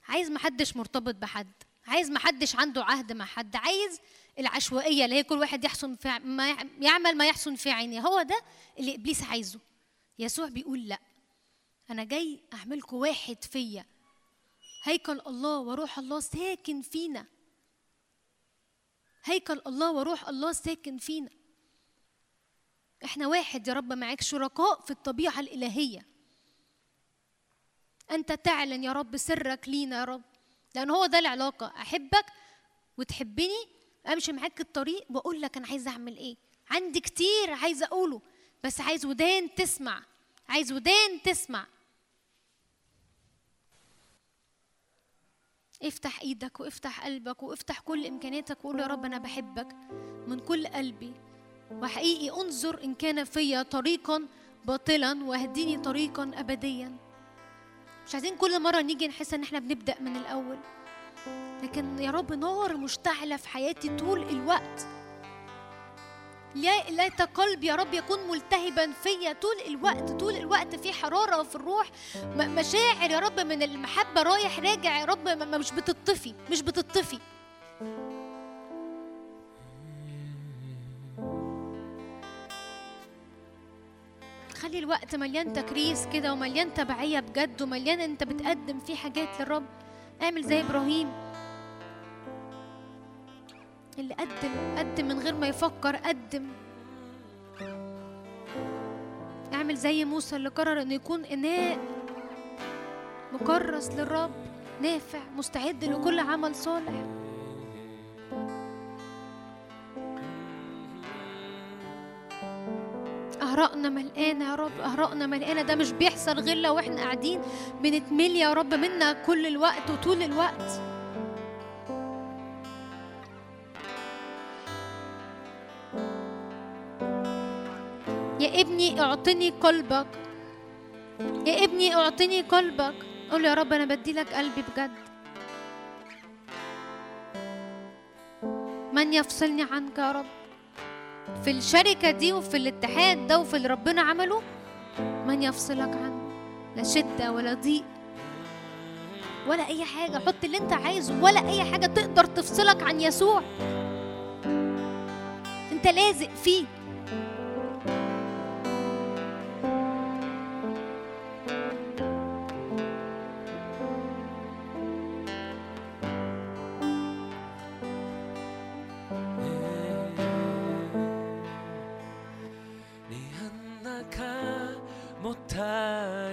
عايز محدش مرتبط بحد. عايز محدش عنده عهد مع حد. عايز العشوائية اللي هي كل واحد يحسن في ما يع- يعمل ما يحسن في عينيه. هو ده اللي إبليس عايزه. يسوع بيقول لأ. أنا جاي اعملكم واحد فيا. هيكل الله وروح الله ساكن فينا. هيكل الله وروح الله ساكن فينا. إحنا واحد يا رب معاك شركاء في الطبيعة الإلهية. أنت تعلن يا رب سرك لينا يا رب لأن هو ده العلاقة. أحبك وتحبني أمشي معاك الطريق واقول لك أنا عايزه أعمل إيه. عندي كتير عايزه أقوله بس عايز ودان تسمع عايز ودان تسمع. افتح إيدك وافتح قلبك وافتح كل إمكانياتك وقول يا رب أنا بحبك من كل قلبي. وحقيقي انظر إن كان فيا طريقا باطلا واهديني طريقا ابديا. مش عايزين كل مرة نيجي نحس إن إحنا بنبدأ من الأول. لكن يا رب نار مشتعلة في حياتي طول الوقت. لا ليت قلبي يا رب يكون ملتهبا فيا طول الوقت. طول الوقت في حرارة في الروح. مشاعر يا رب من المحبة رايح راجع يا رب. مش بتطفي مش بتطفي. خلي الوقت مليان تكريس كده ومليان تبعية بجد ومليان انت بتقدم فيه حاجات للرب. اعمل زي إبراهيم. اللي قدم قدم من غير ما يفكر قدم. اعمل زي موسى اللي قرر إنه يكون إناء مكرس للرب نافع مستعد لكل عمل صالح. أهرقنا ملقانة يا رب أهرقنا ملقانة ده مش بيحصل غير لو إحنا قاعدين بنتملي يا رب منا كل الوقت وطول الوقت. يا ابني أعطني قلبك يا ابني أعطني قلبك. قول يا رب أنا بدي لك قلبي بجد. من يفصلني عنك يا رب؟ في الشركة دي وفي الاتحاد ده وفي اللي ربنا عمله من يفصلك عنه؟ لا شدة ولا ضيق ولا أي حاجة. حط اللي أنت عايزه ولا أي حاجة تقدر تفصلك عن يسوع. أنت لازق فيه.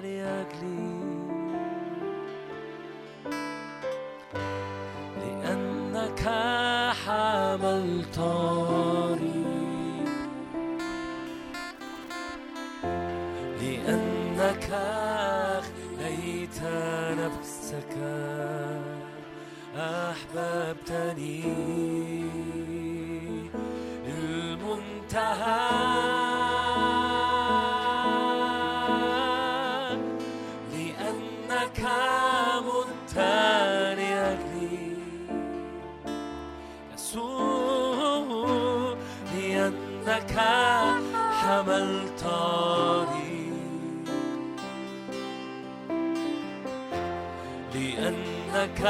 لأجلي لأنك حملتني لأنك أخليت نفسك أحببتني. لأنك حملتني لأنك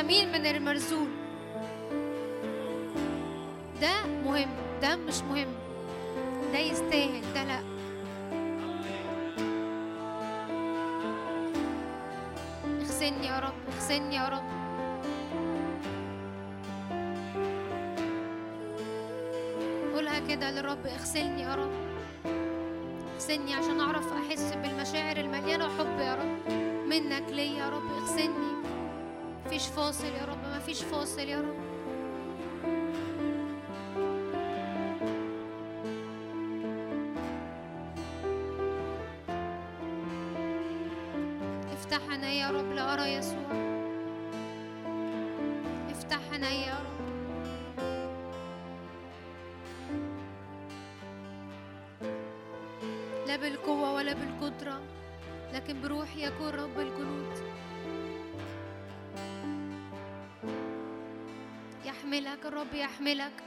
السمين من المرزول ده مهم ده مش مهم. ده يستاهل ده لأ. اغسلني يا رب اغسلني يا رب. قولها كده للرب اغسلني يا رب. اغسلني عشان أعرف أحس بالمشاعر المليانة حب يا رب. منك ليا يا رب. مفيش فاصل يا رب مفيش فاصل يا رب. افتح عيني يا رب لأرى يسوع. يحملك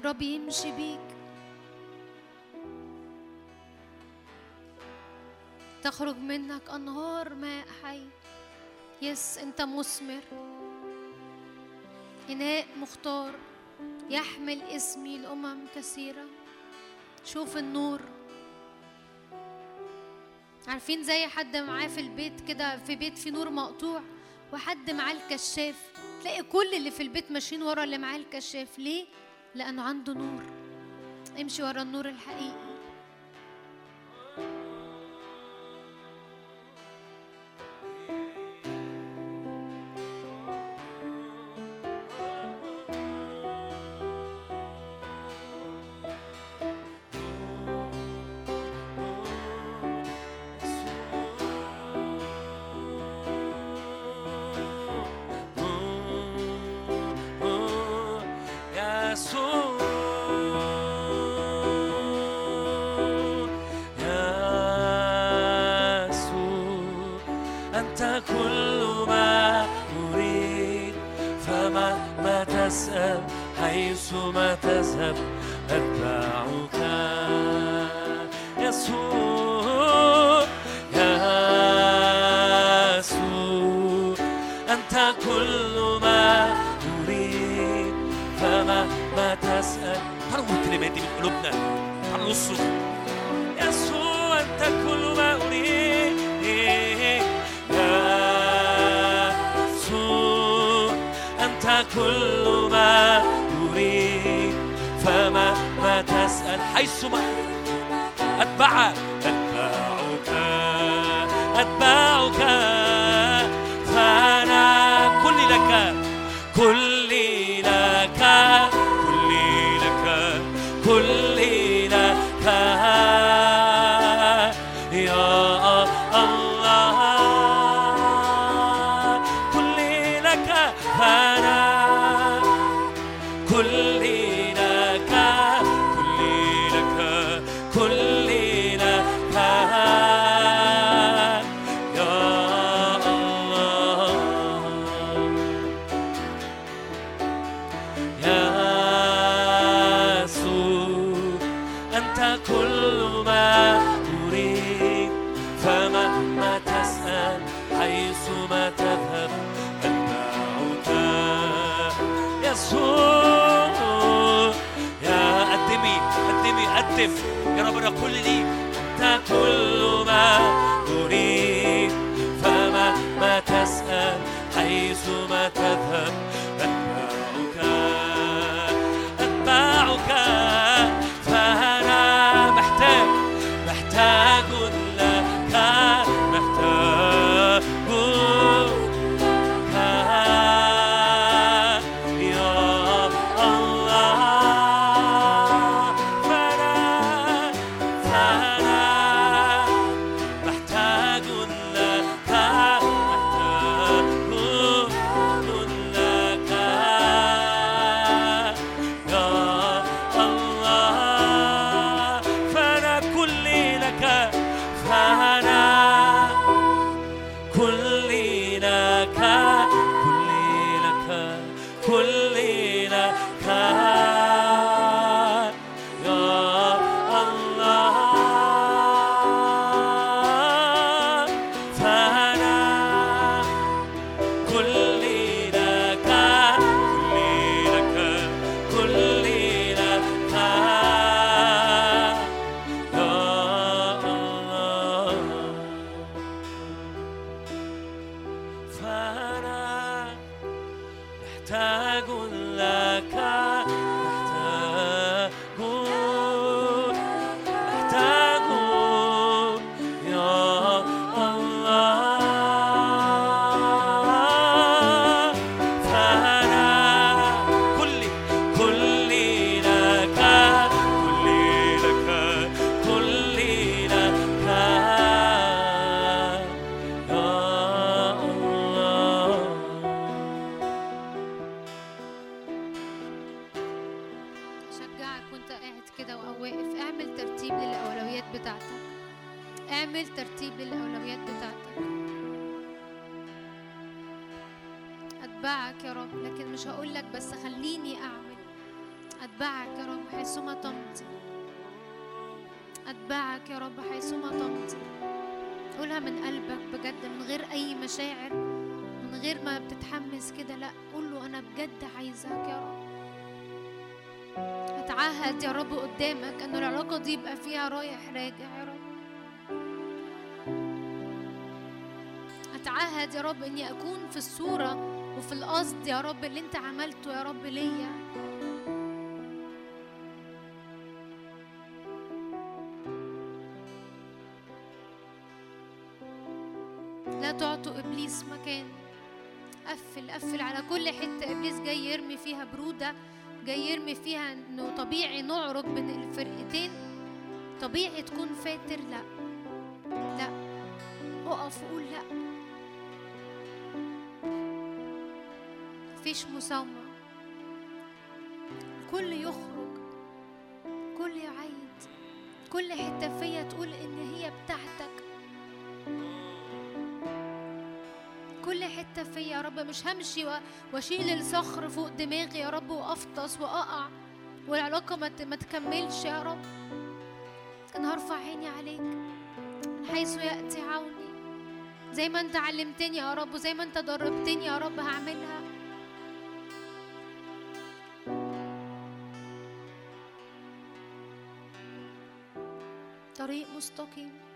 الرب يمشي بيك. تخرج منك أنهار ماء حي. يس أنت مثمر. إناء مختار. يحمل اسمي لأمم كثيرة. شوف النور. عارفين زي حد معاه في البيت كده في بيت في نور مقطوع. وحد معاه الكشاف. تلاقي كل اللي في البيت ماشيين ورا اللي معاه الكشاف. ليه؟ لأنه عنده نور. امشي ورا النور الحقيقي. أشجعك وأنت قاعد كده أو واقف اعمل ترتيب للأولويات بتاعتك. اعمل ترتيب للأولويات بتاعتك. أتبعك يا رب لكن مش هقول لك بس خليني أعمل. أتبعك يا رب حيثما تمضي أتبعك يا رب حيثما تمضي قولها من قلبك بجد من غير أي مشاعر من غير ما بتتحمس كده. لا قول له أنا بجد عايزك يا رب. أتعهد يا رب قدامك أن العلاقة دي يبقى فيها رايح راجع يا رب. أتعهد يا رب إني أكون في الصورة وفي القصد يا رب اللي أنت عملته يا رب ليا. لا تعطوا إبليس مكان. قفل قفل على كل حتة إبليس جاي يرمي فيها برودة. جاي يرمي فيها إنه طبيعي نعرج بين الفرقتين طبيعي تكون فاتر لا. لا. أقف وقول لا. مفيش مساومة كل يخرج. كل يعيد كل حتة فيا تقول إن هي بتاعتك. حتة فيا يا رب مش همشي وأشيل الصخر فوق دماغي يا رب وأفطس وأقع. والعلاقة ما تكملش يا رب. أنا هرفع عيني عليك من حيث يأتي عوني. زي ما أنت علمتني يا رب وزي ما أنت دربتني يا رب هعملها. طريق مستقيم.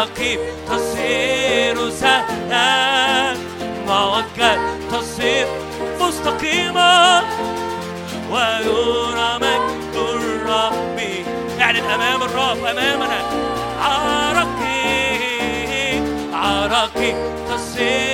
رقيب تصير سهلا. معك تصير مستقيما. ويرى مجد الرب اعلن أمام الرب أمامنا. عرقي عرقي تصير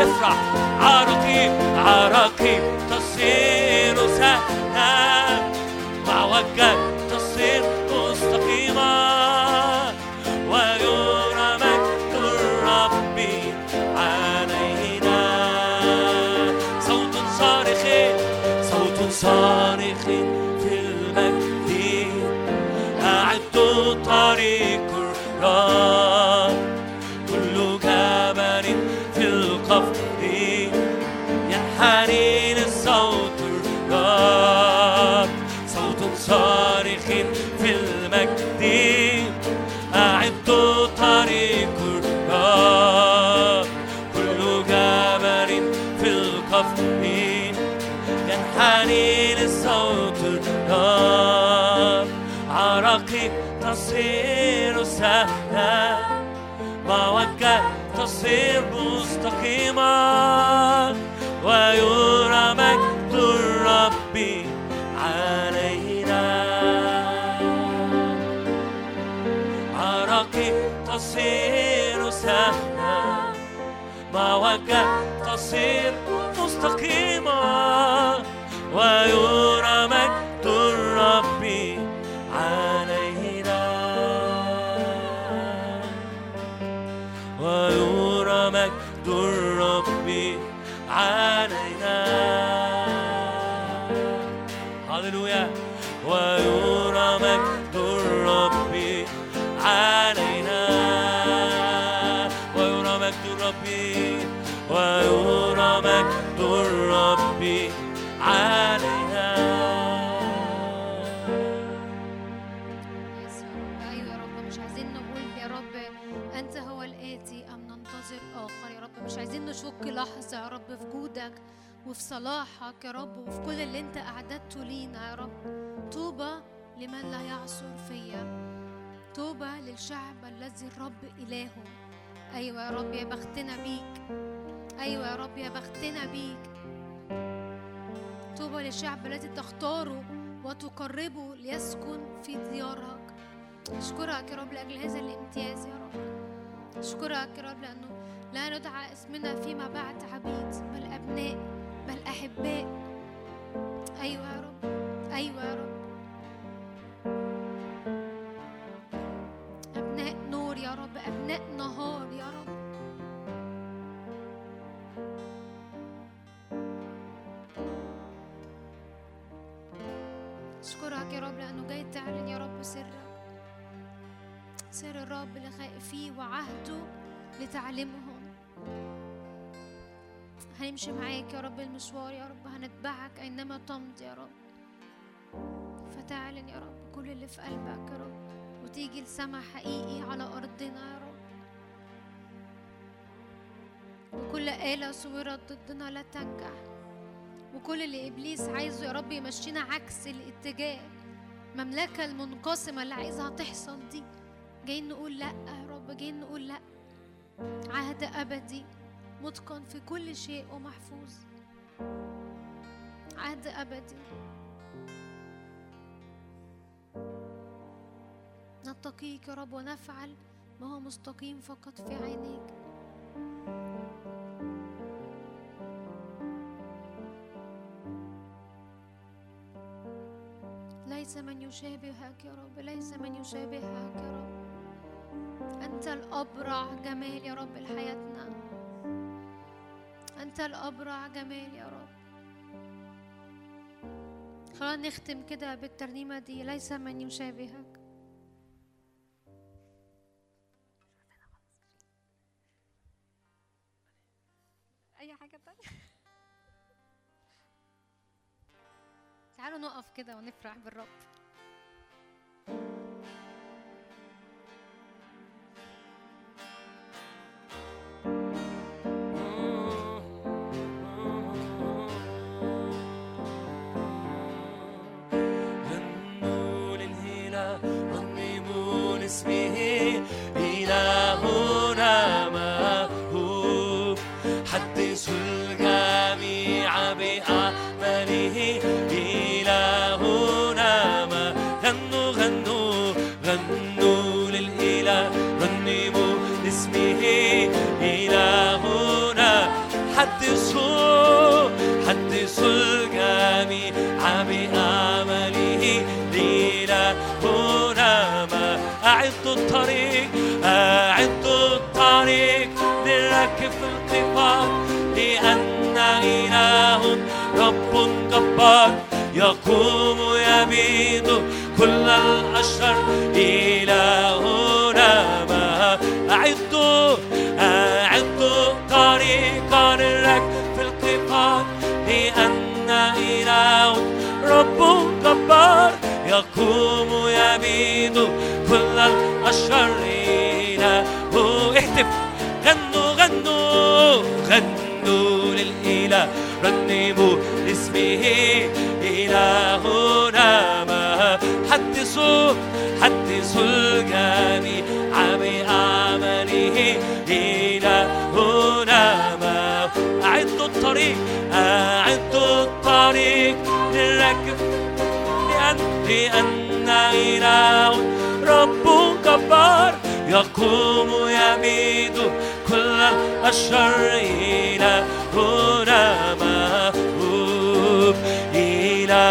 افرح عراقيب عراقيب تصير. تصير سهلا معك تصير مستقيما ويرى مجد الرب علينا. عراقي تصير سهلا. معك تصير مستقيما ويرى مجد الرب علينا يس يا رب. مش عايزين نقول يا رب أنت هو الآتي أم ننتظر آخر. يا رب مش عايزين نشك لحظة يا رب في جودك وفي صلاحك يا رب وفي كل اللي أنت أعددته لينا يا رب. طوبى لمن لا يعصر فيا. طوبى للشعب الذي الرب إلهه. أيوه يا رب يا بختنا بيك. أيوه يا رب يا بختنا بيك. طوبى للشعب الذي تختاره وتقربه ليسكن في ديارك. أشكرك يا رب لأجل هذا الامتياز يا رب. أشكرك يا رب لأنه لا ندعى اسمنا فيما بعد عبيد بل أبناء بل أحباء. أيوة يا رب. أيوة يا رب. أبناء نور يا رب. أبناء نهار يا رب. تعلن يا رب سرك سر الرب لخائفيه وعهده لتعليمهم هنمشي معاك يا رب المشوار يا رب هنتبعك أينما تمضي يا رب. فتعلن يا رب كل اللي في قلبك يا رب وتيجي لسما حقيقي على أرضنا يا رب. وكل آلة صورت ضدنا لا تنجح. وكل اللي إبليس عايزه يا رب يمشينا عكس الاتجاه. المملكة المنقسمة اللي عايزها تحصل دي. جايين نقول لأ يا رب جايين نقول لأ. عهد أبدي متقن في كل شيء ومحفوظ. عهد أبدي. نتقيك يا رب ونفعل ما هو مستقيم فقط في عينيك. ليس من يشابهك يا رب ليس من يشابهك يا رب. أنت الأبرع جمال يا رب لحياتنا. أنت الأبرع جمال يا رب. خلينا نختم كده بالترنيمة دي ليس من يشابهك. تعالوا نقف كده ونفرح بالرب. لأن إله رب جبار يقوم يبيد كل الأشرار. إلهنا ما أعدوا أعدوا طريقا للركب في القفار لأن إله رب جبار يقوم يبيد كل الأشرار. رنموا لاسمه إلهنا ما حدثوا حدثوا الجميع بأعماله إلهنا ما أعدوا الطريق أعدوا الطريق للركب لأن لأن إله رب جبار يقوم يميد كل الشر إلى هنا مهوب إلى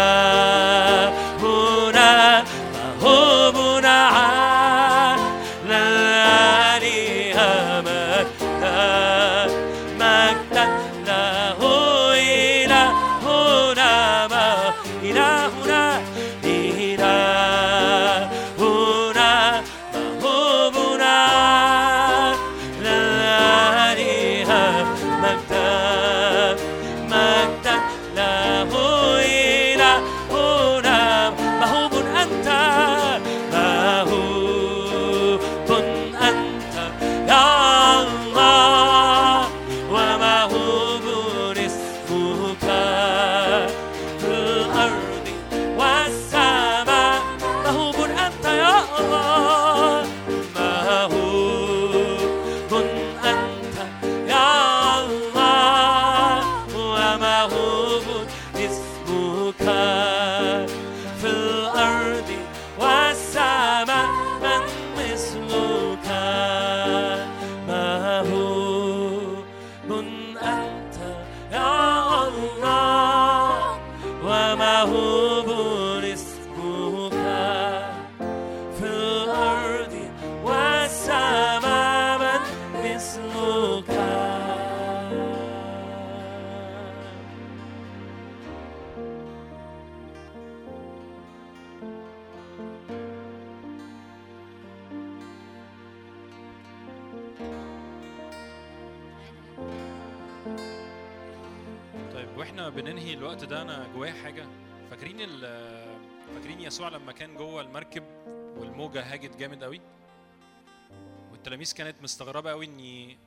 والتلاميذ كانت مستغربة قوي إني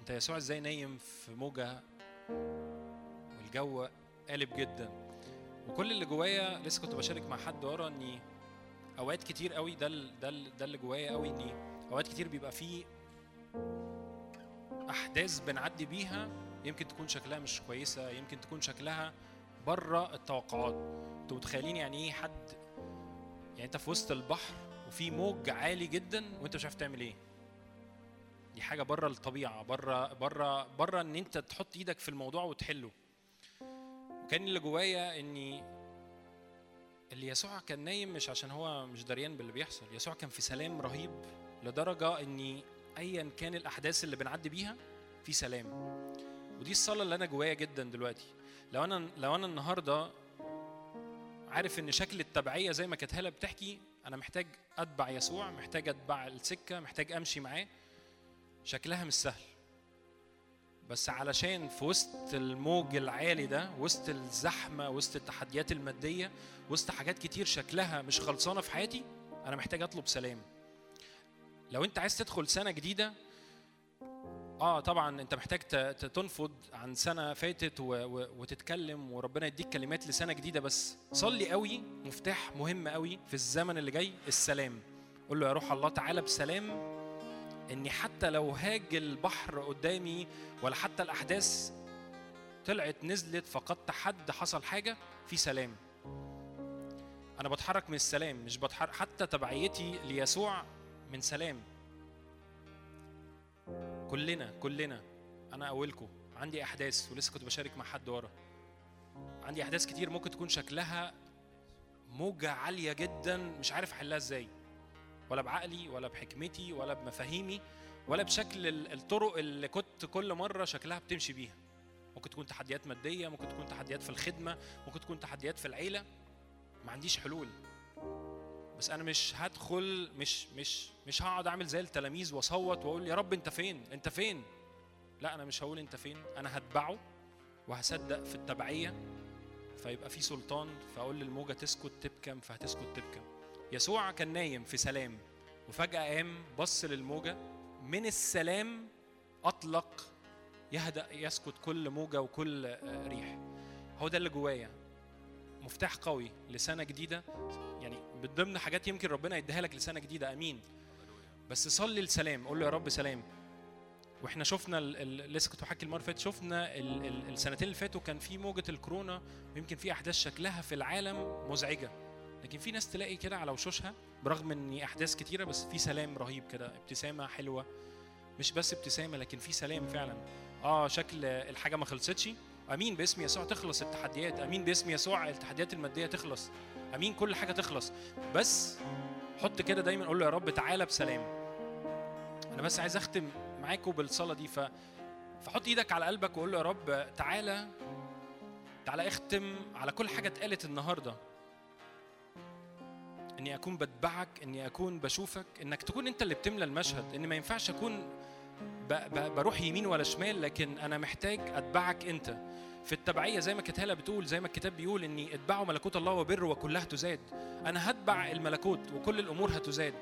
أنت يسوع إزاي نايم في موجة والجو قالب جدا. وكل اللي جوايا لسه كنت بشارك مع حد ورا إني أوقات كتير قوي ده ده ده اللي جوايا قوي إني أوقات كتير بيبقى فيه أحداث بنعدي بيها يمكن تكون شكلها مش كويسة يمكن تكون شكلها بره التوقعات. أنتوا متخيلين يعني إيه حد؟ يعني أنت في وسط البحر وفي موج عالي جدا وأنت مش عارف تعمل إيه؟ دي حاجة بره الطبيعة بره بره بره إن أنت تحط إيدك في الموضوع وتحله. وكان اللي جوايا اني اللي يسوع كان نايم مش عشان هو مش دريان باللي بيحصل يسوع كان في سلام رهيب لدرجة اني ايا كان الأحداث اللي بنعدي بيها في سلام. ودي الصلاة اللي أنا جوايا جدا دلوقتي. لو أنا لو أنا النهارده عارف إن شكل التبعية زي ما كانت هالة بتحكي أنا محتاج أتبع يسوع محتاج أتبع السكة محتاج أمشي معاه شكلها مش سهل بس علشان في وسط الموج العالي ده وسط الزحمة وسط التحديات المادية وسط حاجات كتير شكلها مش خلصانة في حياتي أنا محتاج أطلب سلام لو أنت عايز تدخل سنة جديدة آه طبعا أنت محتاج تنفض عن سنة فاتت. وتتكلم وربنا يديك كلمات لسنة جديدة بس صلي قوي مفتاح مهم قوي في الزمن اللي جاي السلام قول له يا روح الله تعالى بسلام إني حتى لو هاج البحر قدامي ولا حتى الأحداث طلعت نزلت فقدت حد حصل حاجة في سلام. أنا بتحرك من السلام مش بتحرك حتى تبعيتي ليسوع من سلام. كلنا كلنا. أنا اولكم عندي أحداث ولسه كنت بشارك مع حد ورا. عندي أحداث كتير ممكن تكون شكلها موجة عالية جدا مش عارف أحلها إزاي. ولا بعقلي ولا بحكمتي ولا بمفاهيمي ولا بشكل ال- الطرق اللي كنت كل مرة شكلها بتمشي بيها. ممكن تكون تحديات مادية ممكن تكون تحديات في الخدمة ممكن تكون تحديات في العيلة. ما عنديش حلول. بس أنا مش هدخل مش مش مش هقعد أعمل زي التلاميذ وأصوت وأقول يا رب أنت فين؟ أنت فين؟ لا أنا مش هقول أنت فين. أنا هتبعه وهصدق في التبعية. فيبقى في سلطان فأقول للموجة تسكت تبكم فهتسكت تبكم. يسوع كان نايم في سلام وفجأة قام بص للموجة من السلام أطلق يهدأ يسكت كل موجة وكل آه، ريح. هو ده اللي جوايا. مفتاح قوي لسنة جديدة. يعني من ضمن حاجات يمكن ربنا يديها لك لسنة جديدة أمين. بس صلي السلام قول له يا رب سلام. وإحنا شفنا. لسه كنت بحكي المرة اللي فاتت شفنا ال... ال... السنتين اللي فاتوا كان في موجة الكورونا ويمكن في أحداث شكلها في العالم مزعجة. لكن في ناس تلاقي كده على وشوشها برغم إن أحداث كتيرة بس في سلام رهيب كده ابتسامة حلوة. مش بس ابتسامة لكن في سلام فعلا. آه شكل الحاجة ما خلصتش. أمين باسم يسوع تخلص التحديات. أمين باسم يسوع التحديات المادية تخلص. أمين كل حاجة تخلص. بس حط كده دايما قول له يا رب تعالى بسلام. أنا بس عايز أختم معاكم بالصلاه دي. ف فحط إيدك على قلبك وقول له يا رب تعالى تعالى اختم على كل حاجة اتقالت النهارده. إني أكون بتبعك إني أكون بشوفك إنك تكون أنت اللي بتملى المشهد. ان ما ينفعش أكون. بروح يمين ولا شمال لكن أنا محتاج أتبعك أنت. في التبعية زي ما كتاله بتقول زي ما الكتاب بيقول إني اتبعوا ملكوت الله وبر وكلها تزاد. أنا هتبع الملكوت وكل الأمور هتزاد.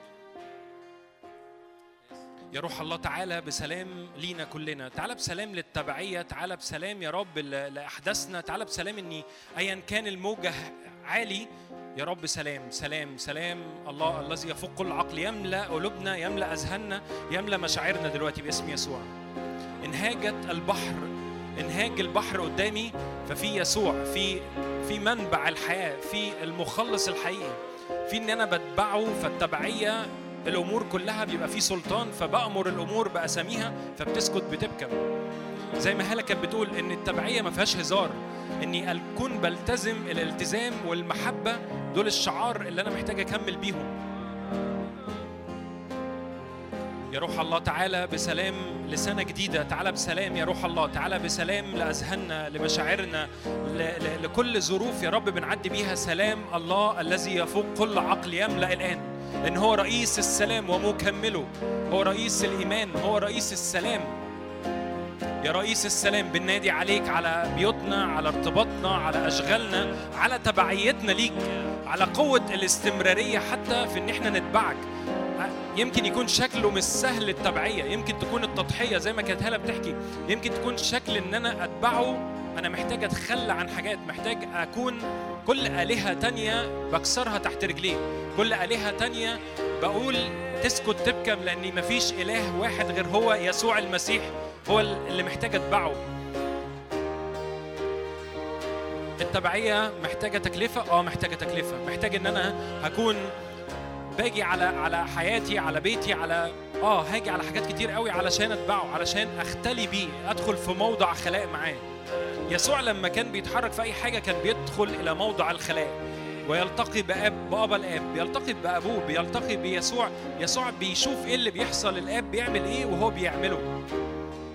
يا روح الله تعالى بسلام لينا كلنا. تعالى بسلام للتبعية تعالى بسلام يا رب لأحداثنا. تعالى بسلام إني أيا كان الموجة عالي. يا رب سلام سلام سلام. الله الذي يفوق كل عقل يملأ قلوبنا يملأ أذهاننا يملأ مشاعرنا دلوقتي باسم يسوع. انهاجت البحر انهاج البحر قدامي ففي يسوع في في منبع الحياة في المخلص الحقيقي. في إن أنا بتبعه فالتبعية الأمور كلها بيبقى في سلطان فبأمر الأمور بأساميها فبتسكت بتبكم. زي ما هاله كانت بتقول إن التبعية ما فيهاش هزار. إني اكون بلتزم الالتزام والمحبة دول الشعار اللي أنا محتاج أكمل بيهم. يا روح الله تعالى بسلام لسنة جديدة. تعالى بسلام يا روح الله. تعالى بسلام لأذهاننا لمشاعرنا لكل ظروف يا رب بنعدي بيها سلام الله الذي يفوق كل عقل يملأ الآن. لأن هو رئيس السلام ومكمله. هو رئيس الإيمان. هو رئيس السلام. يا رئيس السلام بننادي عليك على بيوتنا على ارتباطنا على أشغالنا على تبعيتنا ليك على قوة الاستمرارية حتى في إن إحنا نتبعك. يمكن يكون شكله مش سهل التبعية يمكن تكون التضحية زي ما كانت هالة بتحكي يمكن تكون شكل إن أنا أتبعه أنا محتاج أتخلى عن حاجات محتاج أكون كل آلهة تانية بكسرها تحت رجليه كل آلهة تانية بقول تسكت تبكم لأن مفيش إله واحد غير هو يسوع المسيح. هو اللي محتاج أتبعه التبعية محتاجة تكلفة؟ آه محتاجة تكلفة، محتاج إن أنا هكون باجي على على حياتي على بيتي على آه هاجي على حاجات كتير قوي علشان اتبعه علشان أختلي بيه أدخل في موضع خلاء معاه. يسوع لما كان بيتحرك في أي حاجة كان بيدخل إلى موضع الخلاء. ويلتقي باب بابا الآب بيلتقي بأبوه بيلتقي بيسوع. يسوع بيشوف إيه اللي بيحصل الآب بيعمل إيه وهو بيعمله.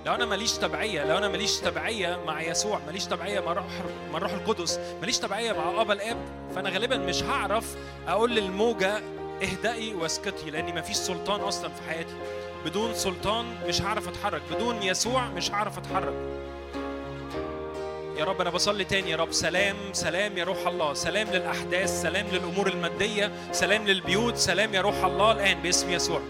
لو أنا ماليش تبعية لو أنا ماليش تبعية مع يسوع ماليش تبعية مع روح مع الروح القدس ماليش تبعية مع ابا الآب فأنا غالبا مش هعرف أقول للموجة اهدئي واسكتي لأني مفيش سلطان أصلا في حياتي. بدون سلطان مش هعرف أتحرك بدون يسوع مش هعرف أتحرك. يا رب أنا بصلي تاني يا رب. سلام سلام يا روح الله. سلام للأحداث سلام للأمور المادية سلام للبيوت سلام يا روح الله الآن باسم يسوع.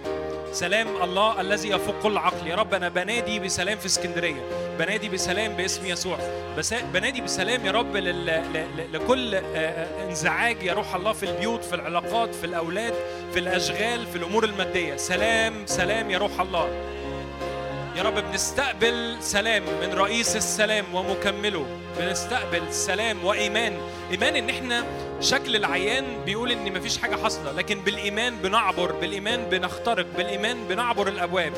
سلام الله الذي يفوق كل عقل يا رب أنا بنادي بسلام في اسكندرية بنادي بسلام باسم يسوع. بس بنادي بسلام يا رب لل... ل... لكل آه، آه، انزعاج يا روح الله في البيوت في العلاقات في الأولاد في الأشغال في الأمور المادية. سلام سلام يا روح الله. يا رب بنستقبل سلام من رئيس السلام ومكمله. بنستقبل سلام وإيمان. إيمان إن إحنا شكل العيان بيقول إن مفيش حاجة حاصلة لكن بالإيمان بنعبر بالإيمان بنخترق بالإيمان بنعبر الأبواب.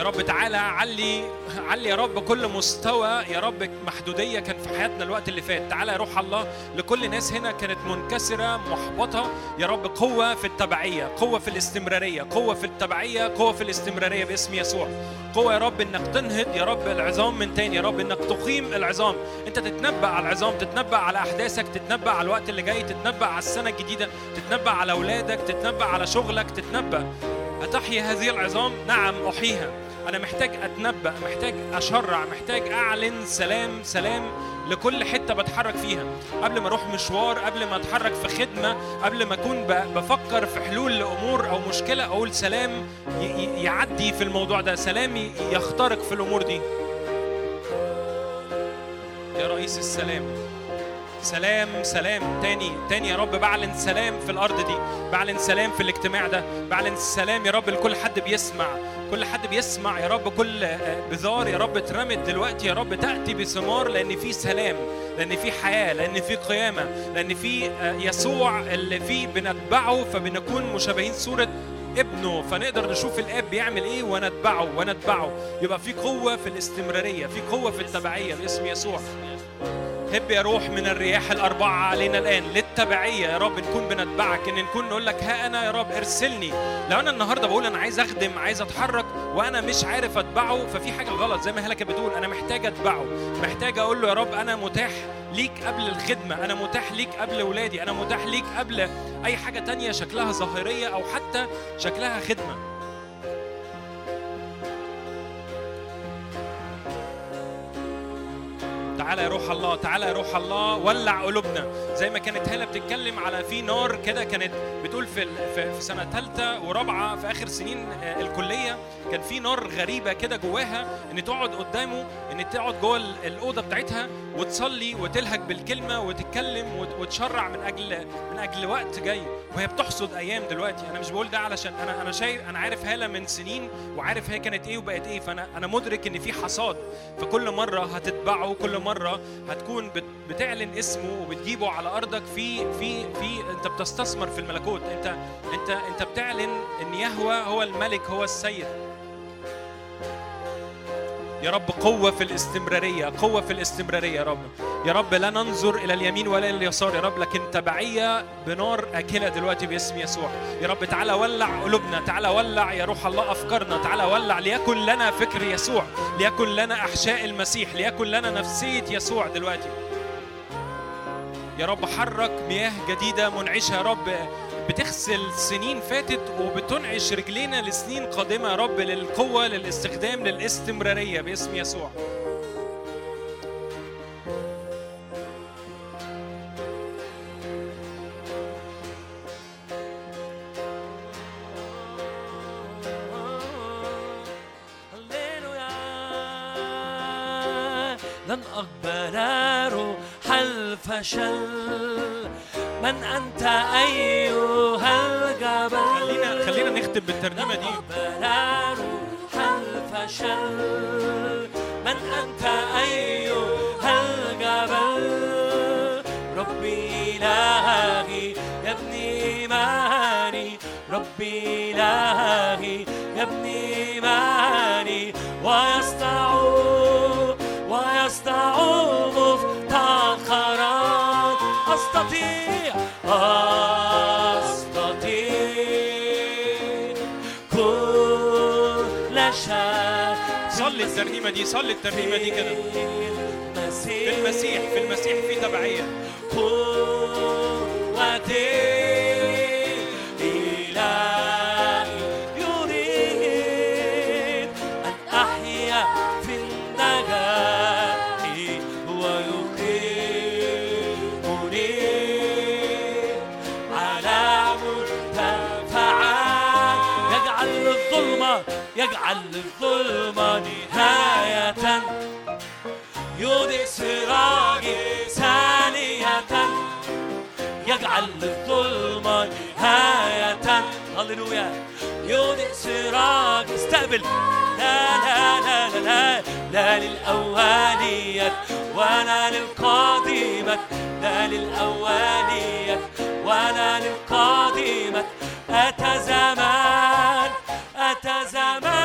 يا رب تعالى علي علي يا رب كل مستوى يا رب محدودية كان في حياتنا الوقت اللي فات. تعالى يا روح الله لكل ناس هنا كانت منكسرة محبطة. يا رب قوة في التبعية قوة في الاستمرارية قوة في التبعية قوة في الاستمرارية باسم يسوع. قوة يا رب إنك تنهض يا رب العظام من تاني يا رب إنك تقيم العظام. أنت تتنبأ على العظام تتنبأ على أحداثك تتنبأ على الوقت اللي جاي تتنبأ على السنة الجديدة تتنبأ على أولادك تتنبأ على شغلك تتنبأ. أتحيي هذه العظام؟ نعم أحييها. أنا محتاج أتنبأ محتاج أشرع محتاج أعلن سلام سلام لكل حتة بتحرك فيها. قبل ما أروح مشوار قبل ما أتحرك في خدمة قبل ما أكون بفكر في حلول لأمور أو مشكلة أقول سلام يعدي في الموضوع ده سلام يخترق في الأمور دي. يا رئيس السلام. سلام سلام. تاني تاني يا رب. بعلن سلام في الأرض دي. بعلن سلام في الاجتماع ده. بعلن سلام يا رب لكل حد بيسمع. كل حد بيسمع يا رب. كل آه، بذار يا رب اترمت دلوقتي يا رب تأتي بثمار لأن في سلام لأن في حياة لأن في قيامة لأن في آه، يسوع اللي فيه بنتبعه فبنكون مشابهين صورة ابنه. فنقدر نشوف الاب بيعمل إيه ونتبعه ونتبعه. يبقى في قوة في الاستمرارية في قوة في التبعية باسم يسوع. هب يا روح من الرياح الأربعة علينا الآن. للتبعية يا رب نكون بنتبعك إن نكون نقول لك ها أنا يا رب ارسلني. لو أنا النهاردة بقول أنا عايز أخدم عايز أتحرك وأنا مش عارف أتبعه ففي حاجة غلط زي ما هلا كانت بتقول أنا محتاج أتبعه. محتاج أقول له يا رب أنا متاح ليك قبل الخدمة أنا متاح ليك قبل ولادي أنا متاح ليك قبل أي حاجة تانية شكلها ظاهرية أو حتى شكلها خدمة. تعالى يا روح الله تعالى يا روح الله ولع قلوبنا. زي ما كانت هالة بتتكلم على في نار كده كانت بتقول في في سنة ثالثه ورابعة في آخر سنين آه، الكلية كان في نار غريبة كده جواها إن تقعد قدامه إن تقعد جوه ال- الأوضة بتاعتها وتصلي وتلهج بالكلمة وتتكلم وت- وتشرع من أجل من أجل وقت جاي. وهي بتحصد أيام دلوقتي. أنا مش بقول ده علشان أنا أنا شايف أنا عارف هالة من سنين وعارف هي كانت إيه وبقت إيه. فانا أنا مدرك إن في حصاد. فكل مرة هتتبعه كل مرة هتكون بت- بتعلن اسمه وبتجيبه على أرضك في في في أنت بتستثمر في الملكوت. انت انت أنت بتعلن إن يهوى هو الملك هو السيد. يا رب قوة في الاستمرارية قوة في الاستمرارية يا رب. يا رب لا ننظر إلى اليمين ولا إلى اليسار يا رب لكن تبعية بنار أكلة دلوقتي باسم يسوع. يا رب تعالى ولع قلوبنا تعالى ولع يا روح الله أفكارنا تعالى ولع ليكن لنا فكر يسوع ليكن لنا أحشاء المسيح ليكن لنا نفسية يسوع دلوقتي. يا رب حرك مياه جديدة منعشة يا رب. بتغسل سنين فاتت وبتنعش رجلينا لسنين قادمة يا رب للقوة للاستخدام للاستمرارية باسم يسوع. لن أقبل روح الفشل. من أنت أيها الجبل؟ خلينا خلينا نختم بالترنيمة دي. الفشل. من أنت أيها الجبل؟ ربي إلهي يا ابني إيماني. ربي إلهي يا ابني إيماني. ويصنع ويصنع مفتخرات. أستطيع كل صلي الترنيمة دي صلي الترنيمة دي كده. في المسيح في المسيح في تبعية قوتي يجعل للظلمة نهاية. يودئ سراجي ثانية. يجعل للظلمة نهاية. هللويا. يودئ سراجي. استقبل. لا لا لا لا لا لا للأولية ولا للقادمة. لا للأولية ولا للقادمة. أتى زمان زمان